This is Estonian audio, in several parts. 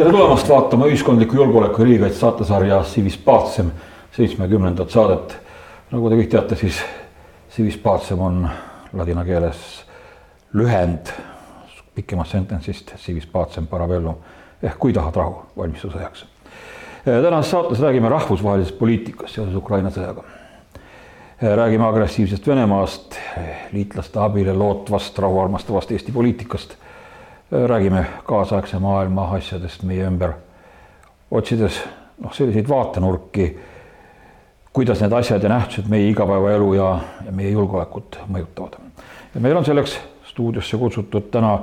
tere tulemast vaatama ühiskondliku julgeoleku ja riigikaitse saatesarja Civis Pacem seitsmekümnendat saadet. nagu te kõik teate, siis Civis Pacem on ladina keeles lühend pikemast sententsist Civis Pacem parabellum ehk kui tahad rahu, valmistu sõjaks. tänases saates räägime rahvusvahelisest poliitikast seoses Ukraina sõjaga. räägime agressiivsest Venemaast, liitlaste abile lootvast rahuarmastavast Eesti poliitikast räägime kaasaegse maailma asjadest meie ümber, otsides noh, selliseid vaatenurki, kuidas need asjad ja nähtused meie igapäevaelu ja, ja meie julgeolekut mõjutavad. ja meil on selleks stuudiosse kutsutud täna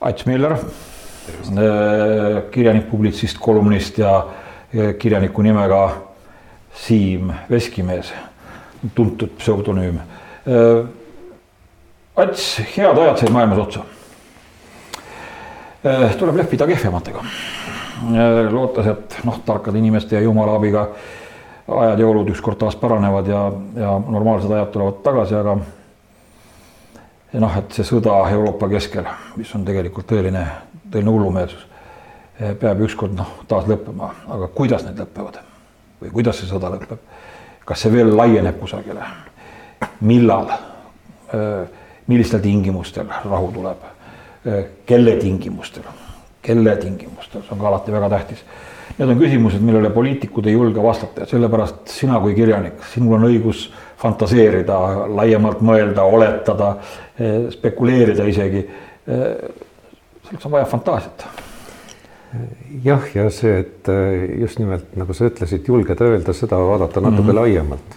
Ats Miller, äh, kirjanik, publitsist, kolumnist ja kirjaniku nimega Siim Veskimees, tuntud pseudonüüm. Äh, Ats, head ajad said maailmas otsa tuleb leppida kehvematega. Äh, lootes, et noh, tarkade inimeste ja jumala abiga ajad ja olud ükskord taas paranevad ja, ja normaalsed ajad tulevad tagasi, aga noh, et see sõda Euroopa keskel, mis on tegelikult tõeline, tõeline hullumeelsus, äh, peab ükskord noh, taas lõppema, aga kuidas need lõpevad või kuidas see sõda lõpeb? kas see veel laieneb kusagile? millal? millistel tingimustel rahu tuleb? Äh, kelle tingimustel, kelle tingimustel, see on ka alati väga tähtis. Need on küsimused, millele poliitikud ei julge vastata ja sellepärast sina kui kirjanik, sinul on õigus fantaseerida, laiemalt mõelda, oletada, äh, spekuleerida isegi. Äh, selleks on vaja fantaasiat jah, ja see, et just nimelt nagu sa ütlesid, julgeda öelda seda, vaadata natuke mm -hmm. laiemalt.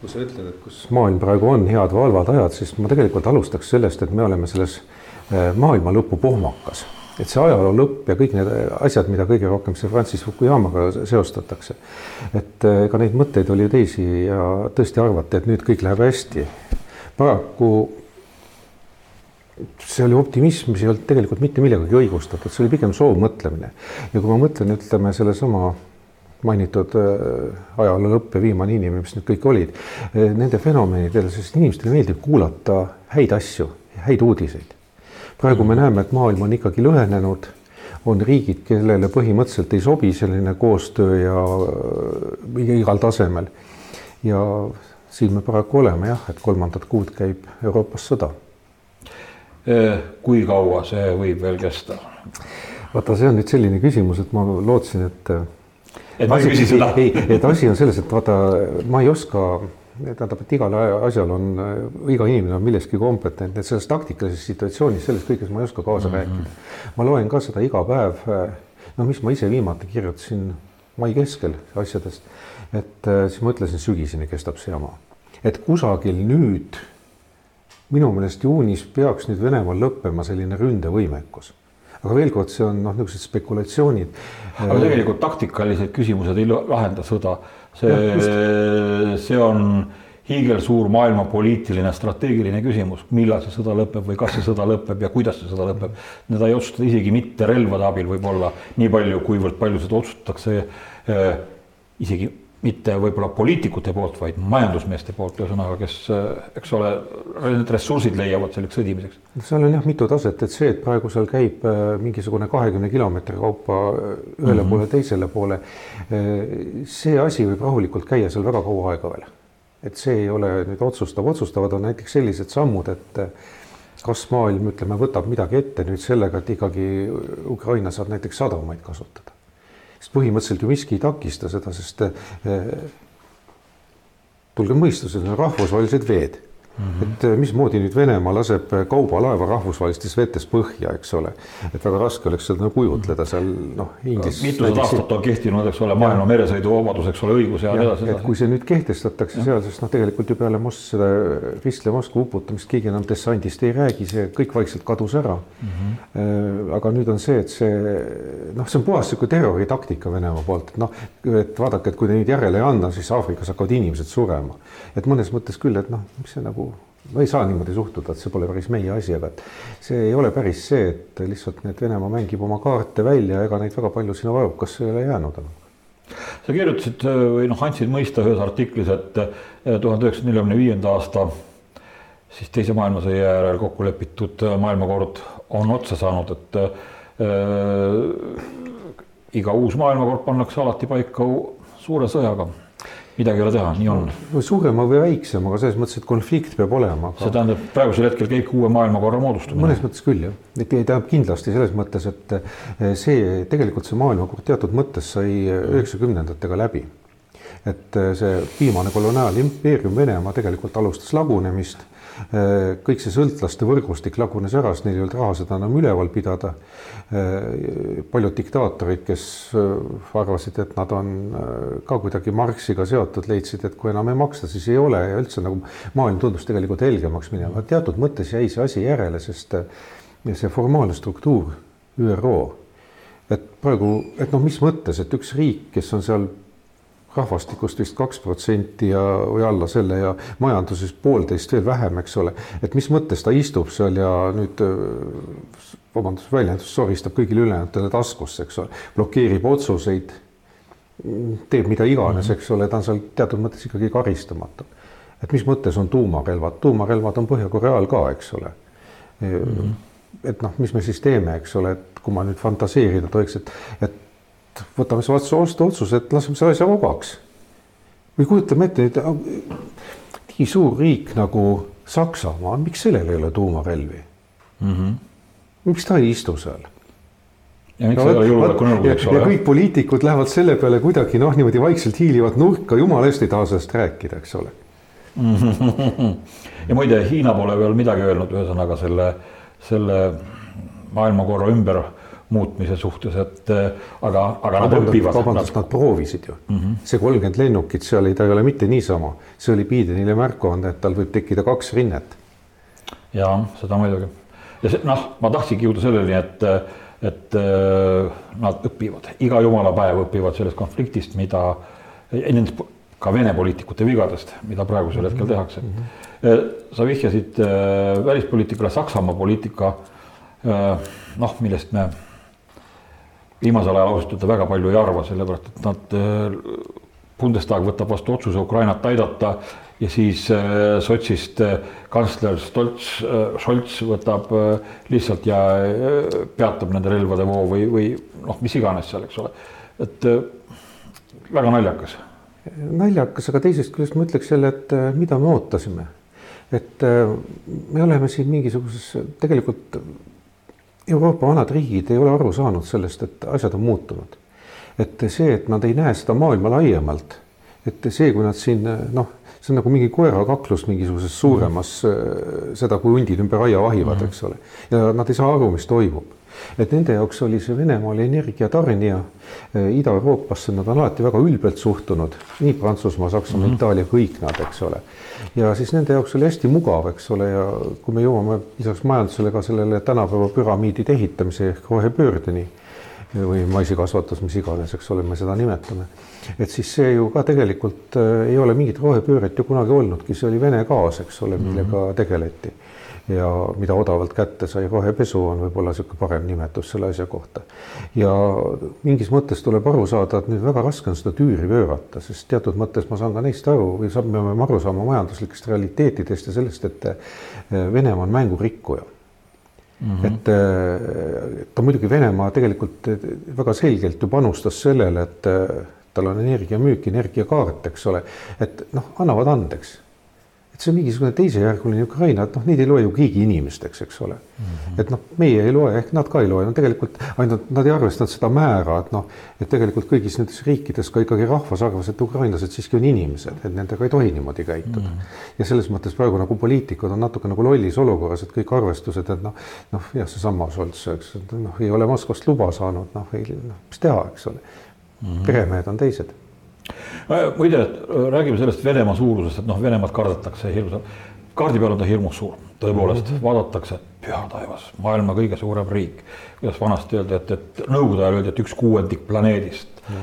kui sa ütled, et kus maailm praegu on head või halvad ajad, siis ma tegelikult alustaks sellest, et me oleme selles maailma lõpu pohmakas, et see ajaloo lõpp ja kõik need asjad, mida kõige rohkem see Francis Fukuyamaga seostatakse. et äh, ega neid mõtteid oli teisi ja tõesti arvati, et nüüd kõik läheb hästi. paraku see oli optimism, mis ei olnud tegelikult mitte millegagi õigustatud, see oli pigem soovmõtlemine. ja kui ma mõtlen, ütleme sellesama mainitud äh, ajaloo lõpp ja viimane inimene, mis need kõik olid, nende fenomenidel, sest inimestele meeldib kuulata häid asju, häid uudiseid praegu me näeme, et maailm on ikkagi lõhenenud, on riigid, kellele põhimõtteliselt ei sobi selline koostöö ja äh, igal tasemel. ja siin me paraku oleme jah, et kolmandat kuud käib Euroopas sõda. Äh, kui kaua see võib veel kesta? vaata, see on nüüd selline küsimus, et ma lootsin, et. et ma ei küsi seda. ei, et asi on selles, et vaata, ma ei oska tähendab, et igal asjal on, iga inimene on milleski kompetentne, et selles taktikalises situatsioonis, selles kõiges ma ei oska kaasa mm -hmm. rääkida. ma loen ka seda iga päev, no mis ma ise viimati kirjutasin mai keskel asjadest, et äh, siis ma ütlesin, sügiseni kestab see jama. et kusagil nüüd, minu meelest juunis peaks nüüd Venemaal lõppema selline ründevõimekus aga veel kord, see on noh, niisugused spekulatsioonid. aga tegelikult taktikalised küsimused ei lahenda sõda see, see on hiigelsuur maailmapoliitiline strateegiline küsimus, millal see sõda lõpeb või kas see sõda lõpeb ja kuidas see sõda lõpeb. Seda ei otsusta isegi mitte relvade abil võib-olla nii palju, kuivõrd palju seda otsustatakse äh, isegi mitte võib-olla poliitikute poolt, vaid majandusmeeste poolt, ühesõnaga, kes, eks ole, need ressursid leiavad selleks sõdimiseks. seal on jah mitu taset, et see, et praegu seal käib äh, mingisugune kahekümne kilomeetri kaupa äh, ühele mm -hmm. poole, teisele poole. See asi võib rahulikult käia seal väga kaua aega veel. et see ei ole nüüd otsustav, otsustavad on näiteks sellised sammud, et kas maailm, ütleme, võtab midagi ette nüüd sellega, et ikkagi Ukraina saab näiteks sadamaid kasutada põhimõtteliselt ju miski ei takista seda, sest eh, tulge mõistusele, rahvusvahelised veed Mm -hmm. et äh, mismoodi nüüd Venemaa laseb kaubalaeva rahvusvahelistes vetes põhja, eks ole, et väga raske oleks seda kujutleda seal noh. mitusada aastat on kehtinud, eks ole, maailma meresõiduvabadus, eks ole, õigus ja nii edasi. et kui see nüüd kehtestatakse seal, sest noh, tegelikult ju peale Moskva, seda Ristle Moskva uputamist keegi enam dessandist ei räägi, see kõik vaikselt kadus ära mm. -hmm. aga nüüd on see, et see noh, see on puhas sihuke terroritaktika Venemaa poolt, et noh, et vaadake, et kui te nüüd järele ei anna, siis Aafrikas hakkavad inimesed surema. et mõnes mõttes küll, et noh, mis see nagu ma ei saa niimoodi suhtuda, et see pole päris meie asi, aga et see ei ole päris see, et lihtsalt need Venemaa mängib oma kaarte välja, ega neid väga palju sinna varukasse ei ole jäänud enam? Sa kirjutasid või noh, andsid mõista ühes artiklis, et eh, tuhande üheksasaja neljakümne viienda aasta siis teise maailmasõja järel kokku lepitud maailmakord on otsa saanud, et iga uus maailmakord pannakse alati paika suure sõjaga midagi ei ole teha, nii on. suurema või väiksema, aga selles mõttes, et konflikt peab olema aga.... see tähendab praegusel hetkel kõik uue maailmakorra moodustumine. mõnes mõttes küll jah, et tähendab kindlasti selles mõttes, et eh, see tegelikult see maailmakord teatud mõttes sai üheksakümnendatega läbi. et eh, see viimane koloniaalimpeerium Venemaa tegelikult alustas lagunemist kõik see sõltlaste võrgustik lagunes ära, sest neil ei olnud raha seda enam üleval pidada. Äh, paljud diktaatorid, kes äh, arvasid, et nad on ka kuidagi Marxiga seotud, leidsid, et kui enam ei maksta, siis ei ole ja üldse nagu maailm tundus tegelikult helgemaks minema. teatud mõttes jäi see asi järele, sest see formaalne struktuur, ÜRO, et praegu, et noh, mis mõttes, et üks riik, kes on seal rahvastikust vist kaks protsenti ja, või alla selle ja majanduses poolteist veel vähem, eks ole. et mis mõttes ta istub seal ja nüüd vabandust väljendust, soristab kõigile ülejäänutele taskusse, eks ole, blokeerib otsuseid, teeb mida iganes, eks ole, ta on seal teatud mõttes ikkagi karistamatu. et mis mõttes on tuumarelvad, tuumarelvad on Põhja-Koreal ka, eks ole mm. -hmm. et noh, mis me siis teeme, eks ole, et kui ma nüüd fantaseerida tohiks, et, et võtame siis vastu otsuse, et laseme selle asja vabaks. või kujutame ette nüüd nii suur riik nagu Saksamaa, miks sellel ei ole tuumarelvi mm? -hmm. miks ta ei istu seal? ja miks no, julgeolekunõukogu, eks ole. ja kõik poliitikud lähevad selle peale kuidagi noh, niimoodi vaikselt hiilivad nurka, jumala eest ei taha sellest rääkida, eks ole ja muide, Hiina pole veel midagi öelnud, ühesõnaga selle, selle maailmakorra ümber muutmise suhtes, et äh, aga, aga nad õpivad. vabandust, nad proovisid ju mm. -hmm. see kolmkümmend lennukit seal ei, ta ei ole mitte niisama, see oli Bidenile märku anda, et tal võib tekkida kaks rinnet. ja seda muidugi ja see noh, ma tahtsingi jõuda selleni, et, et äh, nad õpivad, iga jumala päev õpivad sellest konfliktist, mida nendest ka Vene poliitikute vigadest, mida praegusel hetkel tehakse mm. -hmm. sa vihjasid välispoliitikale, Saksamaa poliitika noh, millest me viimasel ajal ausalt öelda väga palju ei arva, sellepärast et nad, äh, Bundestag võtab vastu otsuse Ukrainat aidata ja siis äh, sotsist äh, kantsler Stolz, Scholz võtab lihtsalt ja peatab nende relvade voo või, või noh, mis iganes seal, eks ole. et väga naljakas. naljakas, aga teisest küljest ma ütleks jälle, et mida me ootasime. et me oleme siin mingisuguses tegelikult Euroopa vanad riigid ei ole aru saanud sellest, et asjad on muutunud. et see, et nad ei näe seda maailma laiemalt, et see, kui nad siin noh, see on nagu mingi koerakaklus mingisuguses suuremas mm., seda, kui hundid ümber aia vahivad mm., eks ole, ja nad ei saa aru, mis toimub et nende jaoks oli see Venemaal energiatarnija Ida-Euroopasse, nad on alati väga ülbelt suhtunud, nii Prantsusmaa, Saksamaa mm. Itaalia, kõik nad, eks ole. ja siis nende jaoks oli hästi mugav, eks ole, ja kui me jõuame lisaks majandusele ka sellele tänapäeva püramiidide ehitamise ehk rohepöördeni või maisikasvatus, mis iganes, eks ole, me seda nimetame. et siis see ju ka tegelikult äh, ei ole mingit rohepööret ju kunagi olnudki, see oli Vene gaas, eks ole, millega mm -hmm. tegeleti ja mida odavalt kätte sai, rohepesu on võib-olla niisugune parem nimetus selle asja kohta. ja mingis mõttes tuleb aru saada, et nüüd väga raske on seda tüüri pöörata, sest teatud mõttes ma saan ka neist aru või saab, me peame aru saama majanduslikest realiteetidest ja sellest, et eh, Venemaa on mängurikkuja Mm -hmm. et eh, ta muidugi Venemaa tegelikult eh, väga selgelt ju panustas sellele, et tal on energiamüük, energiakaart, eks ole, et noh, annavad andeks et see on mingisugune teisejärguline Ukraina, et noh, neid ei loe ju keegi inimesteks, eks ole mm. -hmm. et noh, meie ei loe, ehk nad ka ei loe, no tegelikult ainult nad ei arvestanud seda määra, et noh, et tegelikult kõigis nendes riikides ka ikkagi rahvas arvas, et ukrainlased siiski on inimesed, et nendega ei tohi niimoodi käituda mm. -hmm. ja selles mõttes praegu nagu poliitikud on natuke nagu lollis olukorras, et kõik arvestused, et noh, noh jah, seesama Scholz, eks noh, ei ole Moskvast luba saanud, noh, ei noh, mis teha, eks ole mm -hmm.. peremehed on teised muide, äh, räägime sellest Venemaa suurusest, et noh, Venemaad kardetakse hirmsalt. kaardi peal on ta hirmus suur, tõepoolest mm -hmm. vaadatakse, püha taevas, maailma kõige suurem riik. kuidas vanasti öeldi, et, et nõukogude ajal öeldi, et üks kuuendik planeedist mm.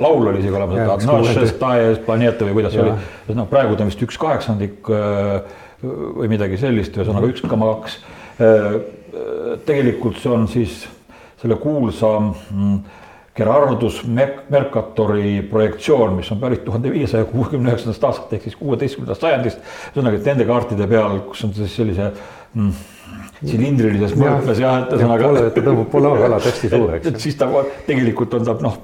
laul oli isegi olemas, et planeete või kuidas see oli, et noh, praegu ta on vist üks kaheksandik äh, või midagi sellist, ühesõnaga üks koma kaks. Äh, tegelikult see on siis selle kuulsa mm, Gerardus Mercatori projektsioon, mis on pärit tuhande viiesaja kuuekümne üheksandast aastast ehk siis kuueteistkümnendast sajandist. ühesõnaga, et nende kaartide peal, kus on siis sellise mm, silindrilises mõõtmes jah, et ühesõnaga. ta tõmbab polaaralad hästi suureks. et siis ta tegelikult on ta noh,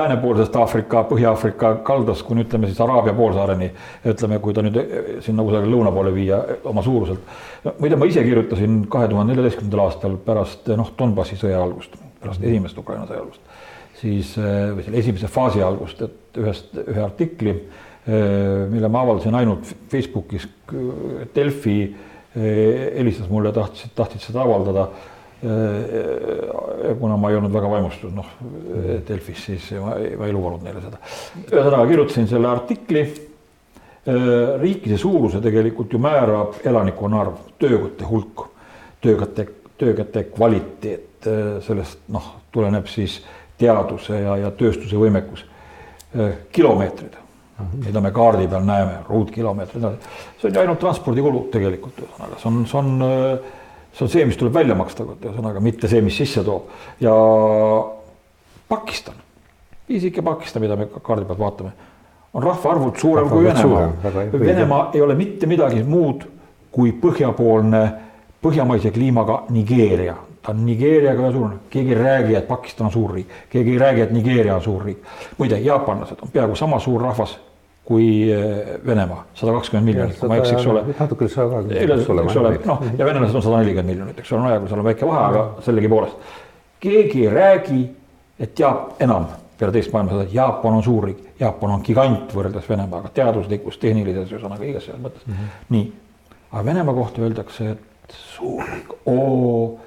läänepoolsest Aafrika, Põhja-Aafrika kaldast kuni ütleme siis Araabia poolsaareni. ütleme, kui ta nüüd sinna kusagile lõuna poole viia oma suuruselt. muide, ma ise kirjutasin kahe tuhande neljateistkümnendal aastal pärast noh, Donbassi sõja algust, pärast esimest Ukraina sõja algust, siis või selle esimese faasi algust, et ühest, ühe artikli, mille ma avaldasin ainult Facebookis, Delfi Eh, helistas mulle, tahtis, tahtis seda avaldada. Eh, kuna ma ei olnud väga vaimustunud, noh Delfis, siis ma, ma ei lubanud neile seda. ühesõnaga kirjutasin selle artikli. Eh, riikide suuruse tegelikult ju määrab elanikkonna arv, töökohti hulk, töökäte, töökäte kvaliteet, sellest noh, tuleneb siis teaduse ja, ja tööstuse võimekus. kilomeetrid mida me kaardi peal näeme, ruutkilomeetrid, see on ju ainult transpordikulu tegelikult, ühesõnaga see on, see on, see on see, mis tuleb välja maksta, ühesõnaga mitte see, mis sisse toob ja Pakistan, isik ja Pakistan, mida me kaardi pealt vaatame, on rahvaarvult suurem kui Venemaa. Venemaa ei ole mitte midagi muud kui põhjapoolne, põhjamaise kliimaga Nigeeria ta on Nigeeriaga ühe suurune, keegi ei räägi, et Pakistan on suur riik, keegi ei räägi, et Nigeeria on suur riik. muide, jaapanlased on peaaegu sama suur rahvas kui eh, Venemaa, sada kakskümmend miljonit, kui ma ei eksi, eks ole. natuke üle saja kahekümne. eks ole, noh ja venelased on sada nelikümmend miljonit, eks ole, nojah, kui seal on väike vahe, aga sellegipoolest. keegi ei räägi, et Jaap-, enam peale teist maailmasõda, et Jaapan on suurriik, Jaapan on gigant võrreldes Venemaaga, teaduslikus, tehnilises, ühesõnaga igas selles mõttes mm. -hmm. nii, aga Venemaa kohta öeldakse, et suurriik, oo,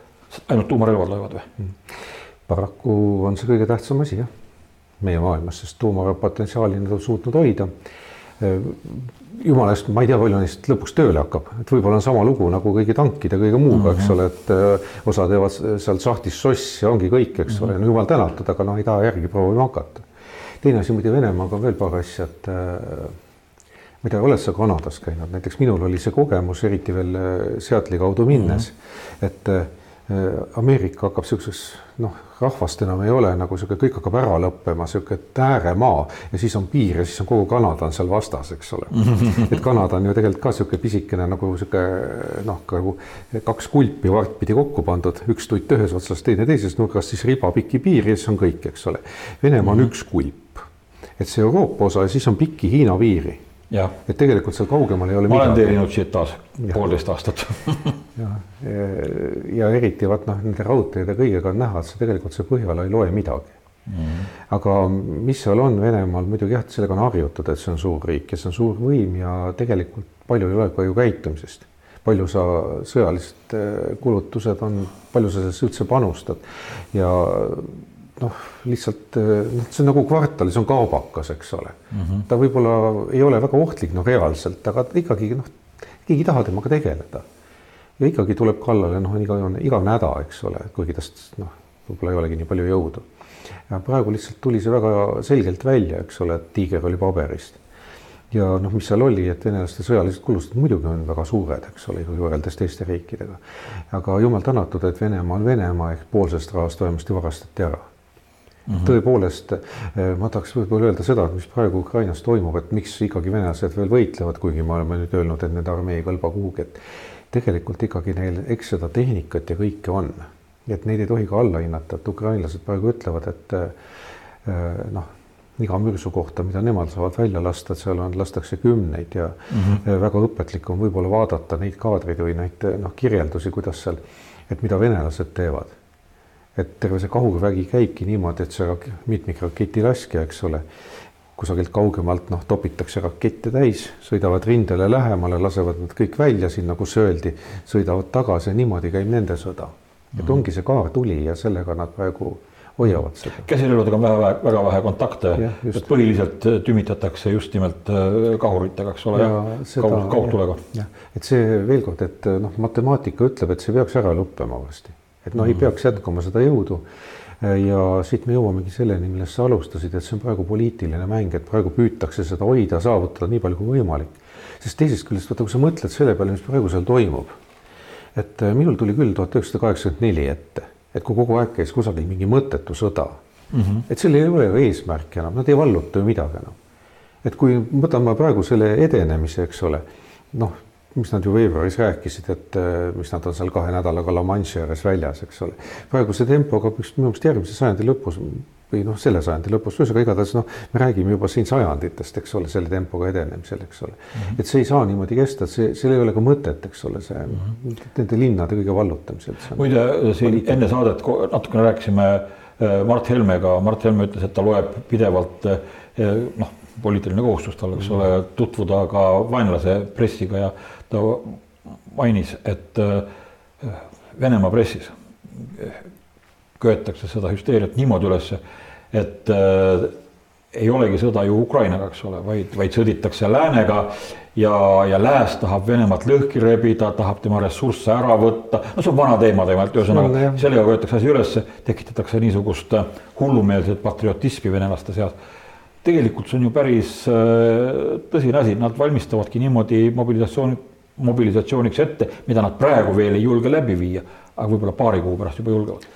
ainult tuumarelvad löövad või mm.? paraku on see kõige tähtsam asi jah meie maailmas, sest tuumapotentsiaali nad on suutnud hoida. jumala eest, ma ei tea, palju neist lõpuks tööle hakkab, et võib-olla on sama lugu nagu kõigi tankide, kõige muuga, eks ole, et äh, osa teevad seal sahtlis sossi ja ongi kõik, eks ole, no jumal tänatud, aga noh, ei taha järgi proovima hakata. teine asi muide Venemaaga on veel paar asja, et äh, tea, oled sa Kanadas käinud, näiteks minul oli see kogemus, eriti veel äh, Seattle'i kaudu minnes mm, -hmm. et Ameerika hakkab siukseks noh, rahvast enam ei ole nagu sihuke, kõik hakkab ära lõppema, sihuke ääremaa ja siis on piir ja siis on kogu Kanada on seal vastas, eks ole. et Kanada on ju tegelikult ka sihuke pisikene nagu sihuke noh, nagu kaks kulpi vartpidi kokku pandud, üks tutt ühes otsas, teine teises nurgas, siis ribapiki piir ja siis on kõik, eks ole. Venemaa on mm -hmm. üks kulp, et see Euroopa osa ja siis on pikki Hiina piiri et tegelikult seal kaugemal ei ole ma olen teeninud taas poolteist aastat jah, ja eriti vaat noh, nende raudteede kõigega on näha, et see tegelikult see Põhjala ei loe midagi mm. -hmm. aga mis seal on Venemaal muidugi jah, sellega on harjutud, et see on suur riik ja see on suur võim ja tegelikult palju ei ole ka ju käitumisest. palju sa sõjalised äh, kulutused on, palju sa sellesse üldse panustad ja noh, lihtsalt noh, see on nagu kvartal, see on kaubakas, eks ole mm. -hmm. ta võib-olla ei ole väga ohtlik, noh, reaalselt, aga ikkagi noh, keegi ei taha temaga tegeleda. ja ikkagi tuleb kallale, noh, iga, iga näda, eks ole, kuigi tast noh, võib-olla ei olegi nii palju jõudu. ja praegu lihtsalt tuli see väga selgelt välja, eks ole, et tiiger oli paberist. ja noh, mis seal oli, et venelaste sõjalised kulustused muidugi on väga suured, eks ole, ikkagi võrreldes teiste riikidega. aga jumal tänatud, et Venemaa on Venemaa ehk poolsest rahast vähemasti varastati ära Mm -hmm. tõepoolest, eh, ma tahaks võib-olla öelda seda, mis praegu Ukrainas toimub, et miks ikkagi venelased veel võitlevad, kuigi me oleme nüüd öelnud, et nende armee ei kõlba kuhugi, et tegelikult ikkagi neil, eks seda tehnikat ja kõike on. et neid ei tohi ka alla hinnata, et ukrainlased praegu ütlevad, et eh, noh, iga mürsu kohta, mida nemad saavad välja lasta, et seal on, lastakse kümneid ja mm -hmm. väga õpetlik on võib-olla vaadata neid kaadreid või neid noh, kirjeldusi, kuidas seal, et mida venelased teevad et terve see kahurvägi käibki niimoodi, et see mitmikraketilaskja, eks ole, kusagilt kaugemalt noh, topitakse rakette täis, sõidavad rindele lähemale, lasevad nad kõik välja sinna, kus öeldi, sõidavad tagasi ja niimoodi käib nende sõda. et mhm. ongi see kaartuli ja sellega nad praegu hoiavad seda. käsirelvadega on väga, väga vähe kontakte, et põhiliselt äh, tümitatakse just nimelt äh, kahuritega, eks ole, kaug, kaugtulega. et see veel kord, et äh, noh, matemaatika ütleb, et see peaks ära lõppema varsti et noh, ei mhm. peaks jätkama seda jõudu. ja siit me jõuamegi selleni, millest sa alustasid, et see on praegu poliitiline mäng, et praegu püütakse seda hoida, saavutada nii palju kui võimalik. sest teisest küljest, vaata, kui sa mõtled selle peale, mis praegu seal toimub, et äh, minul tuli küll tuhat üheksasada kaheksakümmend neli ette, et kui kogu aeg käis kusagil mingi mõttetu sõda mm, -hmm. et sellel ei ole ju eesmärki enam, nad ei valluta ju midagi enam. et kui võtame praegu selle edenemise, eks ole, noh mis nad ju veebruaris rääkisid, et äh, mis nad on seal kahe nädalaga La Manche'i ääres väljas, eks ole. praeguse tempoga vist minu meelest järgmise sajandi lõpus või noh, selle sajandi lõpus, ühesõnaga igatahes noh, me räägime juba siin sajanditest, eks ole, selle tempoga edenemisel, eks ole mm. -hmm. et see ei saa niimoodi kesta, see, seal ei ole ka mõtet, eks ole, see mm -hmm. nende linnade kõige vallutamisel. muide, siin enne saadet natukene rääkisime äh, Mart Helmega, Mart Helme ütles, et ta loeb pidevalt äh, noh, poliitiline kohustus tal, eks ole, tutvuda ka vaenlase pressiga ja ta mainis, et äh, Venemaa pressis köetakse seda hüsteeriat niimoodi ülesse, et äh, ei olegi sõda ju Ukrainaga, eks ole, vaid, vaid sõditakse läänega ja, ja lääs tahab Venemaad lõhki rebida, tahab tema ressursse ära võtta. no see on vana teema tegelikult, ühesõnaga sellega köetakse asi ülesse, tekitatakse niisugust äh, hullumeelset patriotismi venelaste seas. tegelikult see on ju päris tõsine asi, nad valmistavadki niimoodi mobilisatsiooni, mobilisatsiooniks ette, mida nad praegu veel ei julge läbi viia, aga võib-olla paari kuu pärast juba julgevad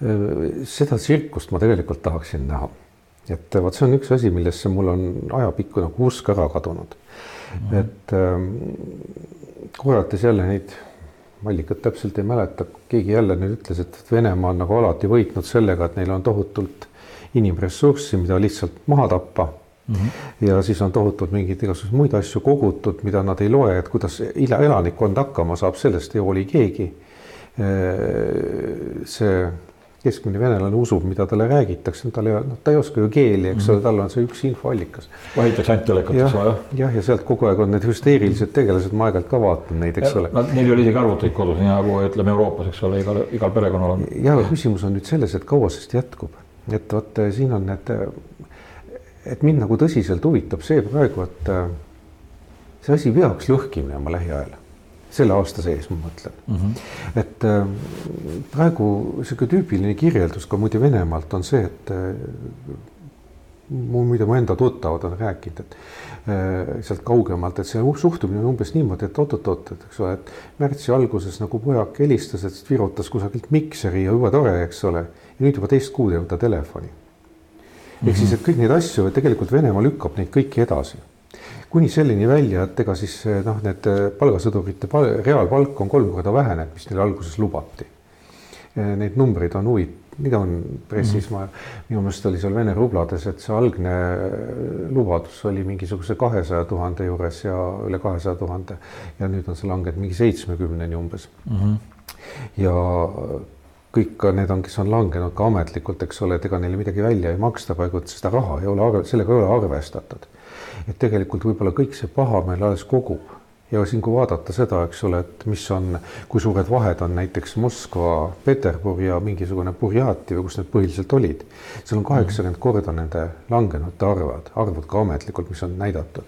seda tsirkust ma tegelikult tahaksin näha. et vot see on üks asi, millesse mul on ajapikku nagu usk ära kadunud mm. -hmm. et ähm, korrates jälle neid, allikat täpselt ei mäleta, keegi jälle nüüd ütles, et Venemaa on nagu alati võitnud sellega, et neil on tohutult inimressurssi, mida lihtsalt maha tappa Mm -hmm. ja siis on tohutult mingeid igasuguseid muid asju kogutud, mida nad ei loe, et kuidas elanikkond hakkama saab, sellest ei hooli keegi. see keskmine venelane usub, mida talle räägitakse, tal ei, noh, ta ei oska ju keeli, eks ole mm -hmm., tal on see üks infoallikas. vahitakse ainult telekat, eks ole. jah, ja sealt kogu aeg on need hüsteerilised tegelased, ma aeg-ajalt ka vaatan neid, eks ole. Neil ei ole isegi arvuteid kodus, nii nagu ütleme Euroopas, eks ole, igal, igal perekonnal on. ja küsimus on nüüd selles, et kaua sest jätkub, et vot siin on need, et mind nagu tõsiselt huvitab see praegu, et eh, see asi peaks lõhki minema lähiajal selle aasta sees, ma mõtlen mm. -hmm. et äh, praegu sihuke tüüpiline kirjeldus ka muide Venemaalt on see, et äh, mu, muide mu enda tuttavad on rääkinud, et äh, sealt kaugemalt, et see suhtumine on umbes niimoodi, et oot-oot-oot, et eks ole, et märtsi alguses nagu pojak helistas, et virutas kusagilt mikseri ja jube tore, eks ole. ja nüüd juba teist kuud ei võta telefoni. Ehk mm -hmm. siis, et kõik neid asju tegelikult Venemaa lükkab neid kõiki edasi kuni selleni välja, et ega siis eh, noh, need eh, palgasõdurite pal reaalpalk on kolm korda vähenenud, mis neile alguses lubati. Eh, neid numbreid on huvi, mida on pressis mm, -hmm. ma, minu meelest oli seal Vene rublades, et see algne lubadus oli mingisuguse kahesaja tuhande juures ja üle kahesaja tuhande ja nüüd on see langenud mingi seitsmekümneni umbes mm. -hmm. ja kõik ka need on, kes on langenud ka ametlikult, eks ole, et ega neile midagi välja ei maksta et seda raha ei ole, sellega ei ole arvestatud et tegelikult võib-olla kõik see paha meil alles kogub ja siin, kui vaadata seda, eks ole, et mis on, kui suured vahed on näiteks Moskva, Peterburi ja mingisugune Burjati või kus need põhiliselt olid, seal on kaheksakümmend mm. korda nende langenute arvad, arvud ka ametlikult, mis on näidatud.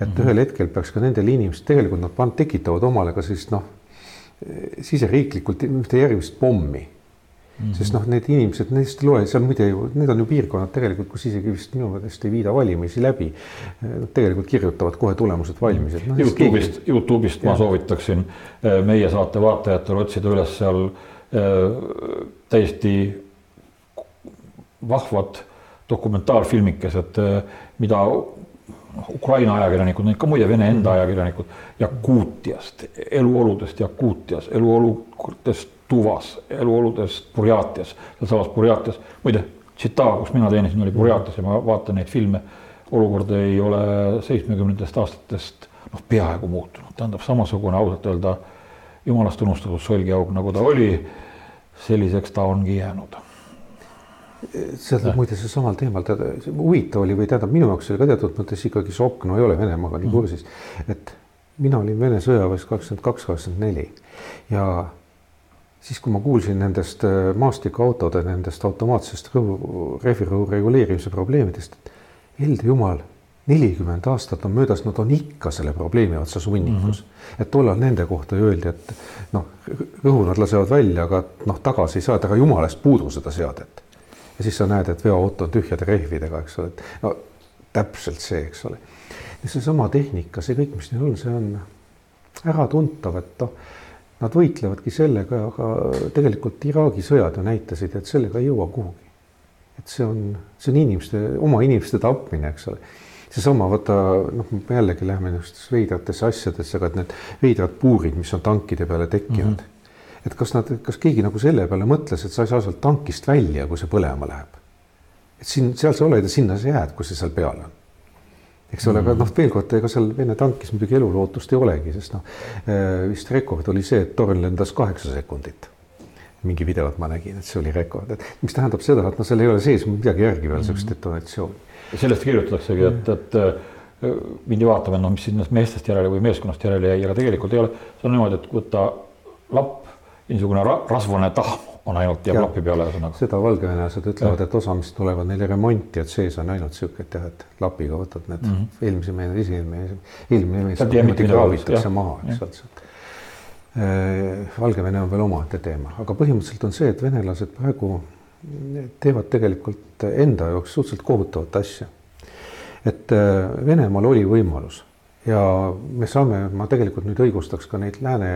et mm -hmm. ühel hetkel peaks ka nendel inimestel, tegelikult nad tekitavad omale ka sellist noh, siseriiklikult ühte järgmist pommi Mm -hmm. sest noh, need inimesed, neist ei loe, seal muide ju, need on ju piirkonnad tegelikult, kus isegi vist minu meelest ei viida valimisi läbi. tegelikult kirjutavad kohe tulemused valmis, et noh. Youtube'ist keegi..., Youtube'ist ja. ma soovitaksin äh, meie saate vaatajatel otsida üles seal äh, täiesti vahvad dokumentaalfilmikesed, äh, mida Ukraina ajakirjanikud, need ka muide Vene enda mhm. ajakirjanikud, Jakuutiast, eluoludest Jakuutias, eluoludest Tuvas, eluoludest Burjatias, sealsamas Burjatias, muide, Tšita, kus mina teenisin, oli Burjatias ja ma vaatan neid filme, olukord ei ole seitsmekümnendatest aastatest noh, peaaegu muutunud, tähendab samasugune ausalt öelda jumalast unustatud solgiauk, nagu ta oli, selliseks ta ongi jäänud. Seal muide see samal teemal, tead, huvitav oli või tähendab, minu jaoks oli ka teatud mõttes ikkagi šokk, no ei ole Venemaaga nii mhm. kursis, et mina olin Vene sõjaväes kakskümmend kaks, kakskümmend neli. Ja siis, kui ma kuulsin nendest äh, maastikuautode, nendest automaatsest rõhu, rehvirõhu reguleerimise probleemidest, elde jumal, nelikümmend aastat on möödas, nad on ikka selle probleemi otsas hunnikus mm. -hmm. et tollal nende kohta ju öeldi, et noh, rõhu nad lasevad välja, aga noh, tagasi ei saa, et aga jumala eest puudu seda seadet. ja siis sa näed, et veoauto on tühjade rehvidega, eks ole, et no täpselt see, eks ole. ja seesama tehnika, see kõik, mis neil on, see on äratuntav, et noh Nad võitlevadki sellega, aga tegelikult Iraagi sõjad ju näitasid, et sellega ei jõua kuhugi. et see on, see on inimeste, oma inimeste tapmine, eks ole. seesama, vaata noh, me jällegi läheme niisugustesse veidratesse asjadesse, aga et need veidrad puurid, mis on tankide peale tekkinud mm. -hmm. et kas nad, kas keegi nagu selle peale mõtles, et sa ei saa sealt tankist välja, kui see põlema läheb. et siin, seal sa oled ja sinna sa jääd, kui see seal peal on eks ole, aga mhm. noh, veel kord, ega seal Vene tankis muidugi elulootust ei olegi, sest noh, äh, vist rekord oli see, et torn lendas kaheksa sekundit. Mingi videot ma nägin, et see oli rekord, et mis tähendab seda, et noh, seal ei ole sees midagi järgi veel, niisugust mhm. detonatsiooni. Sellest kirjutataksegi, et, et äh, mindi vaatama, no mis sinna meestest järele või meeskonnast järele jäi, aga tegelikult ei ole, see on niimoodi, et võtta lapp, niisugune rasvane tahm on ainult jääb lapi peale ühesõnaga. seda valgevenelased ütlevad, et osa, mis tulevad neile remonti, et sees on ainult sihuke, et jah, et lapiga võtad need mm -hmm. eelmise mehe, esimehe, eelmine mees niimoodi kraavitakse maha, eks ole sealt. Äh, Valgevene on veel omaette teema, aga põhimõtteliselt on see, et venelased praegu teevad tegelikult enda jaoks suhteliselt kohutavat asja. et äh, Venemaal oli võimalus ja me saame, ma tegelikult nüüd õigustaks ka neid lääne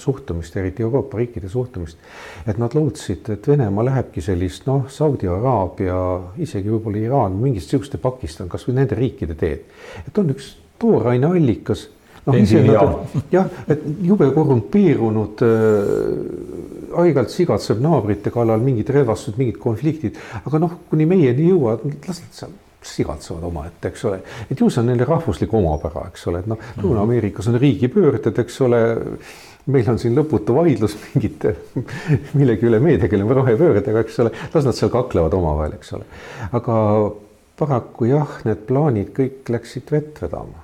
suhtumist, eriti Euroopa riikide suhtumist, et nad lootsid, et Venemaa lähebki sellist noh, Saudi Araabia, isegi võib-olla Iraan, mingit sihukeste Pakistan, kasvõi nende riikide teed. et on üks tooraineallikas noh, ise nad, jah, et jube korrumpeerunud äh,, aeg-ajalt sigatseb naabrite kallal mingid relvastused, mingid konfliktid, aga noh, kuni meieni jõuavad, las nad seal sigatsevad omaette, eks ole, et ju see on nende rahvuslik omapära, eks ole, et noh, Lõuna-Ameerikas on riigipöörded, eks ole. Meil on siin lõputu vaidlus mingite, millegi üle, meie tegeleme rohepöördega, eks ole, las nad seal kaklevad omavahel, eks ole. aga paraku jah, need plaanid kõik läksid vett vedama.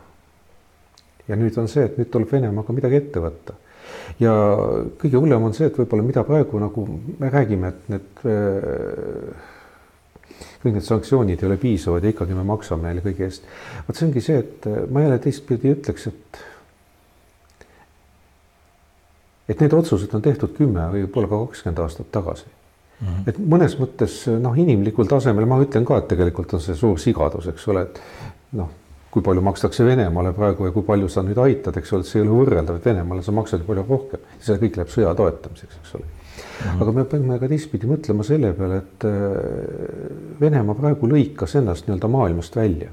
Ja nüüd on see, et nüüd tuleb Venemaaga midagi ette võtta. ja kõige hullem on see, et võib-olla mida praegu nagu me räägime, et need äh, kõik need sanktsioonid ei ole piisavad ja ikkagi me maksame neile kõige eest. vot see ongi see, et äh, ma jälle teistpidi ütleks, et et need otsused on tehtud kümme või võib-olla ka kakskümmend aastat tagasi Mm -hmm. et mõnes mõttes noh, inimlikul tasemel ma ütlen ka, et tegelikult on see suur sigadus, eks ole, et noh, kui palju makstakse Venemaale praegu ja kui palju sa nüüd aitad, eks ole, see ei ole võrreldav, et Venemaale sa maksad ju palju rohkem, see kõik läheb sõja toetamiseks, eks ole. Aga me peame ka teistpidi mõtlema selle peale, et äh, Venemaa praegu lõikas ennast nii-öelda maailmast välja.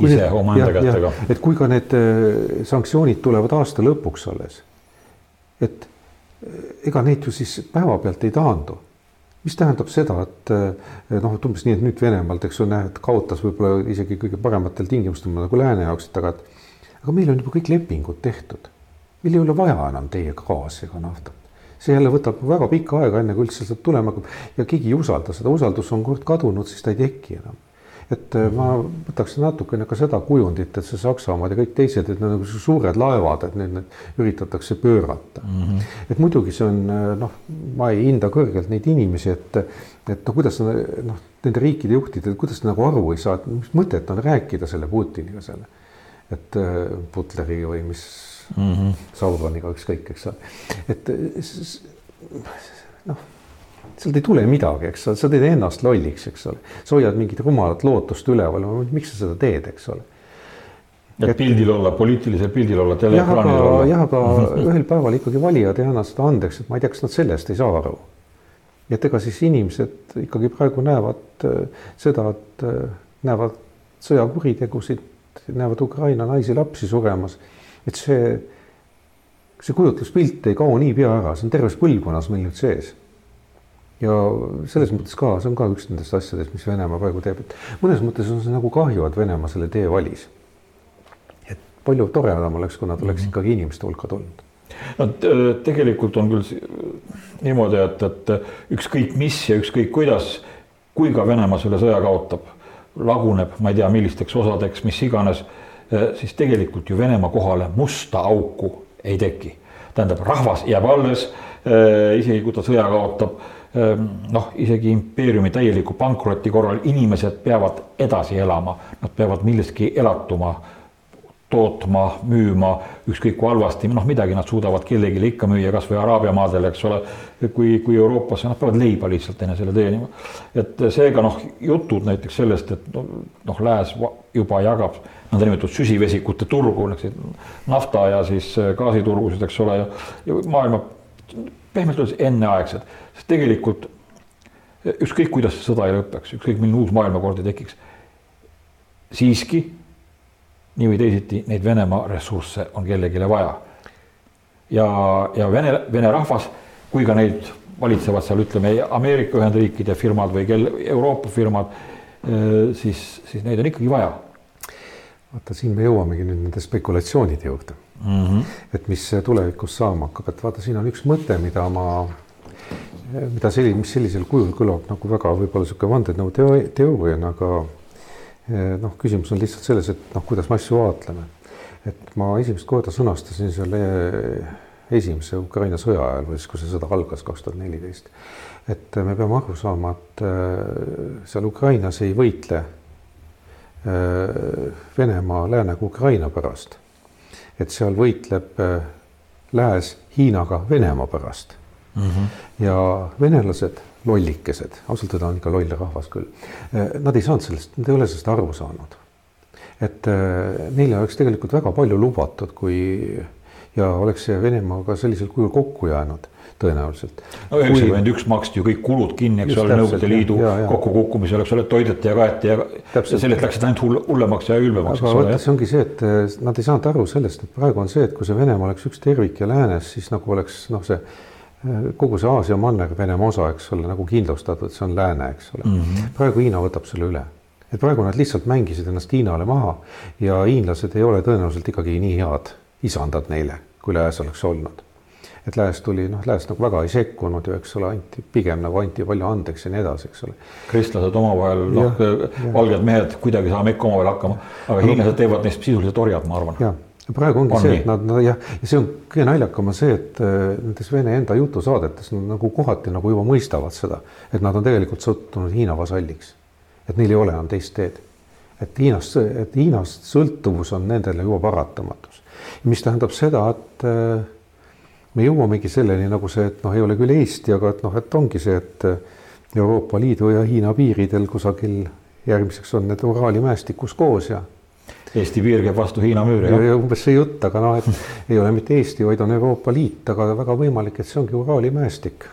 ise omaenda kätega. et kui ka need äh, sanktsioonid tulevad aasta lõpuks alles, et äh, ega neid ju siis päevapealt ei taandu mis tähendab seda, et noh, et umbes nii, et nüüd Venemaalt, eks ole, näed, kaotas võib-olla isegi kõige parematel tingimustel nagu lääne jaoks, et aga, et aga meil on juba kõik lepingud tehtud. meil ei ole vaja enam teie gaasi ega naftat. See jälle võtab väga pikka aega, enne kui üldse sealt tulema hakkab ja keegi ei usalda seda, usaldus on kord kadunud, siis ta ei teki enam et äh, ma võtaks natukene ka seda kujundit, et see Saksamaad ja kõik teised, et need on nagu suured laevad, et need, need üritatakse pöörata mm. -hmm. et muidugi see on äh, noh, ma ei hinda kõrgelt neid inimesi, et, et no kuidas noh, nende riikide juhtidel, kuidas nagu aru ei saa, et mis mõtet on rääkida selle Putiniga selle, et äh, Butleri või mis mm -hmm. Sauroniga, ükskõik, eks ole, et noh sealt ei tule midagi, eks ole, sa teed ennast lolliks, eks ole, sa hoiad mingit rumalat lootust üleval, miks sa seda teed, eks ole. et pildil olla, poliitilisel pildil olla, teleekraanil olla. jah, aga ühel päeval ikkagi valijad ei anna seda andeks, et ma ei tea, kas nad sellest ei saa aru. et ega siis inimesed ikkagi praegu näevad äh, seda, et äh, näevad sõjakuritegusid, näevad Ukraina naisi-lapsi suremas, et see, see kujutluspilt ei kao niipea ära, see on terves põlvkonnas meil nüüd sees ja selles mõttes ka, see on ka üks nendest asjadest, mis Venemaa praegu teeb, et mõnes mõttes on see nagu kahju, et Venemaa selle tee valis. et palju toredam oleks, kui nad oleks mm -hmm. ikkagi inimeste hulka tulnud. no tegelikult on küll niimoodi, et, et ükskõik mis ja ükskõik kuidas, kui ka Venemaa selle sõja kaotab, laguneb, ma ei tea, millisteks osadeks, mis iganes, siis tegelikult ju Venemaa kohale musta auku ei teki. tähendab, rahvas jääb alles, isegi kui ta sõja kaotab Ehm, noh, isegi impeeriumi täieliku pankroti korral inimesed peavad edasi elama, nad peavad millestki elatuma, tootma, müüma, ükskõik kui halvasti, noh, midagi nad suudavad kellelegi ikka müüa, kasvõi Araabia maadel, eks ole. kui, kui Euroopasse, nad peavad leiba lihtsalt enesele teenima. et seega noh, jutud näiteks sellest, et noh, lääs juba jagab nõndanimetatud süsivesikute turgu, nafta ja siis gaasiturgusid, eks ole, ja maailma pehmelt öeldes enneaegsed, sest tegelikult ükskõik, kuidas see sõda ei lõpeks, ükskõik milline uus maailmakord ei tekiks. siiski nii või teisiti neid Venemaa ressursse on kellelegi vaja. ja, ja Vene, Vene rahvas, kui ka neid valitsevad seal ütleme Ameerika Ühendriikide firmad või kel-, Euroopa firmad, siis, siis neid on ikkagi vaja. vaata, siin me jõuamegi nüüd nende spekulatsioonide juurde mm. -hmm. et mis tulevikus saama hakkab, et vaata, siin on üks mõte, mida ma, mida selli-, mis sellisel kujul kõlab nagu väga võib-olla niisugune vandenõuteooriana, aga noh, küsimus on lihtsalt selles, et noh, kuidas me asju vaatleme. et ma esimest korda sõnastasin selle esimese Ukraina sõja ajal või siis, kui see sõda algas kaks tuhat neliteist. et me peame aru saama, et äh, seal Ukrainas ei võitle äh, Venemaa läänega Ukraina pärast. et seal võitleb äh, Lääs Hiinaga Venemaa pärast mm. -hmm. ja venelased lollikesed, ausalt öelda on ikka loll rahvas küll. Nad ei saanud sellest, nad ei ole sellest aru saanud. et neile oleks tegelikult väga palju lubatud, kui ja oleks see Venemaaga sellisel kujul kokku jäänud tõenäoliselt. no üheksakümmend üks maksti ju kõik kulud kinni, eks ole, Nõukogude Liidu kokkukukkumisel, eks ole, toideti ja kaeti ja, ja sellest läksid ainult hull, hullemaks ja ülbemaks. aga vaata, see ongi see, et eh, nad ei saanud aru sellest, et praegu on see, et kui see Venemaa oleks üks tervik ja läänes, siis nagu oleks noh, see kogu see Aasia manner, Venemaa osa, eks ole, nagu kindlustatud, see on lääne, eks ole mm. -hmm. praegu Hiina võtab selle üle et praegu nad lihtsalt mängisid ennast Hiinale maha ja hiinlased ei ole tõenäoliselt ikkagi nii head isandad neile, kui lääs oleks olnud. et lääs tuli, noh, lääs nagu väga ei sekkunud ju, eks ole, anti pigem nagu anti palju andeks ja nii edasi, eks ole. kristlased omavahel, noh, valged mehed, kuidagi saame ikka omavahel hakkama, aga hiinlased teevad neist sisuliselt orjad, ma arvan. Praegu ongi on see, et nad, nad jah, ja see on kõige naljakam on see, et äh, nendes Vene enda jutusaadetes nad nagu kohati nagu juba mõistavad seda, et nad on tegelikult sattunud Hiina vasalliks. et neil ei ole enam teist teed. et Hiinast, et Hiinast sõltuvus on nendele juba paratamatus mis tähendab seda, et äh, me jõuamegi selleni nagu see, et noh, ei ole küll Eesti, aga et noh, et ongi see, et äh, Euroopa Liidu ja Hiina piiridel kusagil järgmiseks on need Uraali mäestikus koos ja. Eesti piir käib vastu Hiina müüri. ja umbes see jutt, aga noh, et ei ole mitte Eesti, vaid on Euroopa Liit, aga väga võimalik, et see ongi Uraali mäestik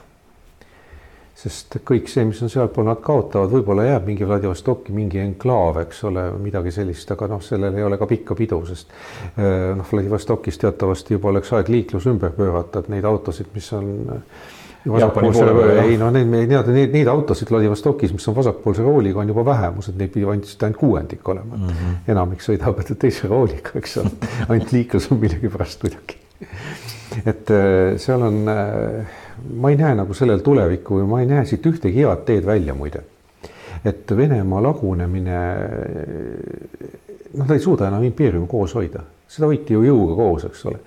sest kõik see, mis on sealpool, nad kaotavad, võib-olla jääb mingi Vladivostoki mingi enklaav, eks ole, midagi sellist, aga noh, sellel ei ole ka pikka pidu, sest eh, noh, Vladivostokis teatavasti juba oleks aeg liiklus ümber pöörata, et neid autosid, mis on vasakpoolse, ei no neid, neid, neid, neid autosid Vladivostokis, mis on vasakpoolse rooliga, on juba vähemus, et neid pidi ainult, ainult kuuendik olema mm. -hmm. enamik sõidavad teise rooliga, eks ole, ainult liiklus on millegipärast kuidagi. et eh, seal on äh, ma ei näe nagu sellel tulevikku või ma ei näe siit ühtegi head teed välja muide. et Venemaa lagunemine, noh, ta ei suuda enam impeeriumi koos hoida, seda hoiti ju jõuga koos, eks ole.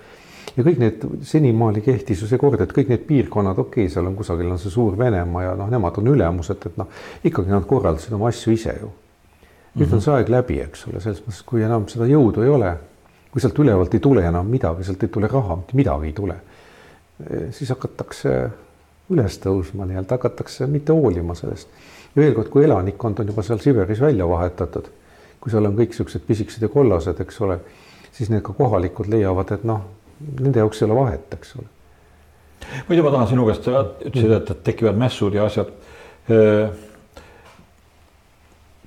Ja kõik need senimaani kehtis ju see kord, et kõik need piirkonnad, okei okay,, seal on kusagil on see suur Venemaa ja noh, nemad on ülemused, et noh, ikkagi nad korraldasid oma asju ise ju. nüüd mm -hmm. on see aeg läbi, eks ole, selles mõttes, kui enam seda jõudu ei ole, kui sealt ülevalt ei tule enam midagi, sealt ei tule raha, mitte midagi ei tule siis hakatakse üles tõusma nii-öelda, hakatakse mitte hoolima sellest. ja veel kord, kui elanikkond on juba seal Siberis välja vahetatud, kui seal on kõik siuksed pisikesed ja kollased, eks ole, siis need ka kohalikud leiavad, et noh, nende jaoks ei ole vahet, eks ole. muidu ma tahan sinu käest, ütlesid, et, et tekivad mässud ja asjad.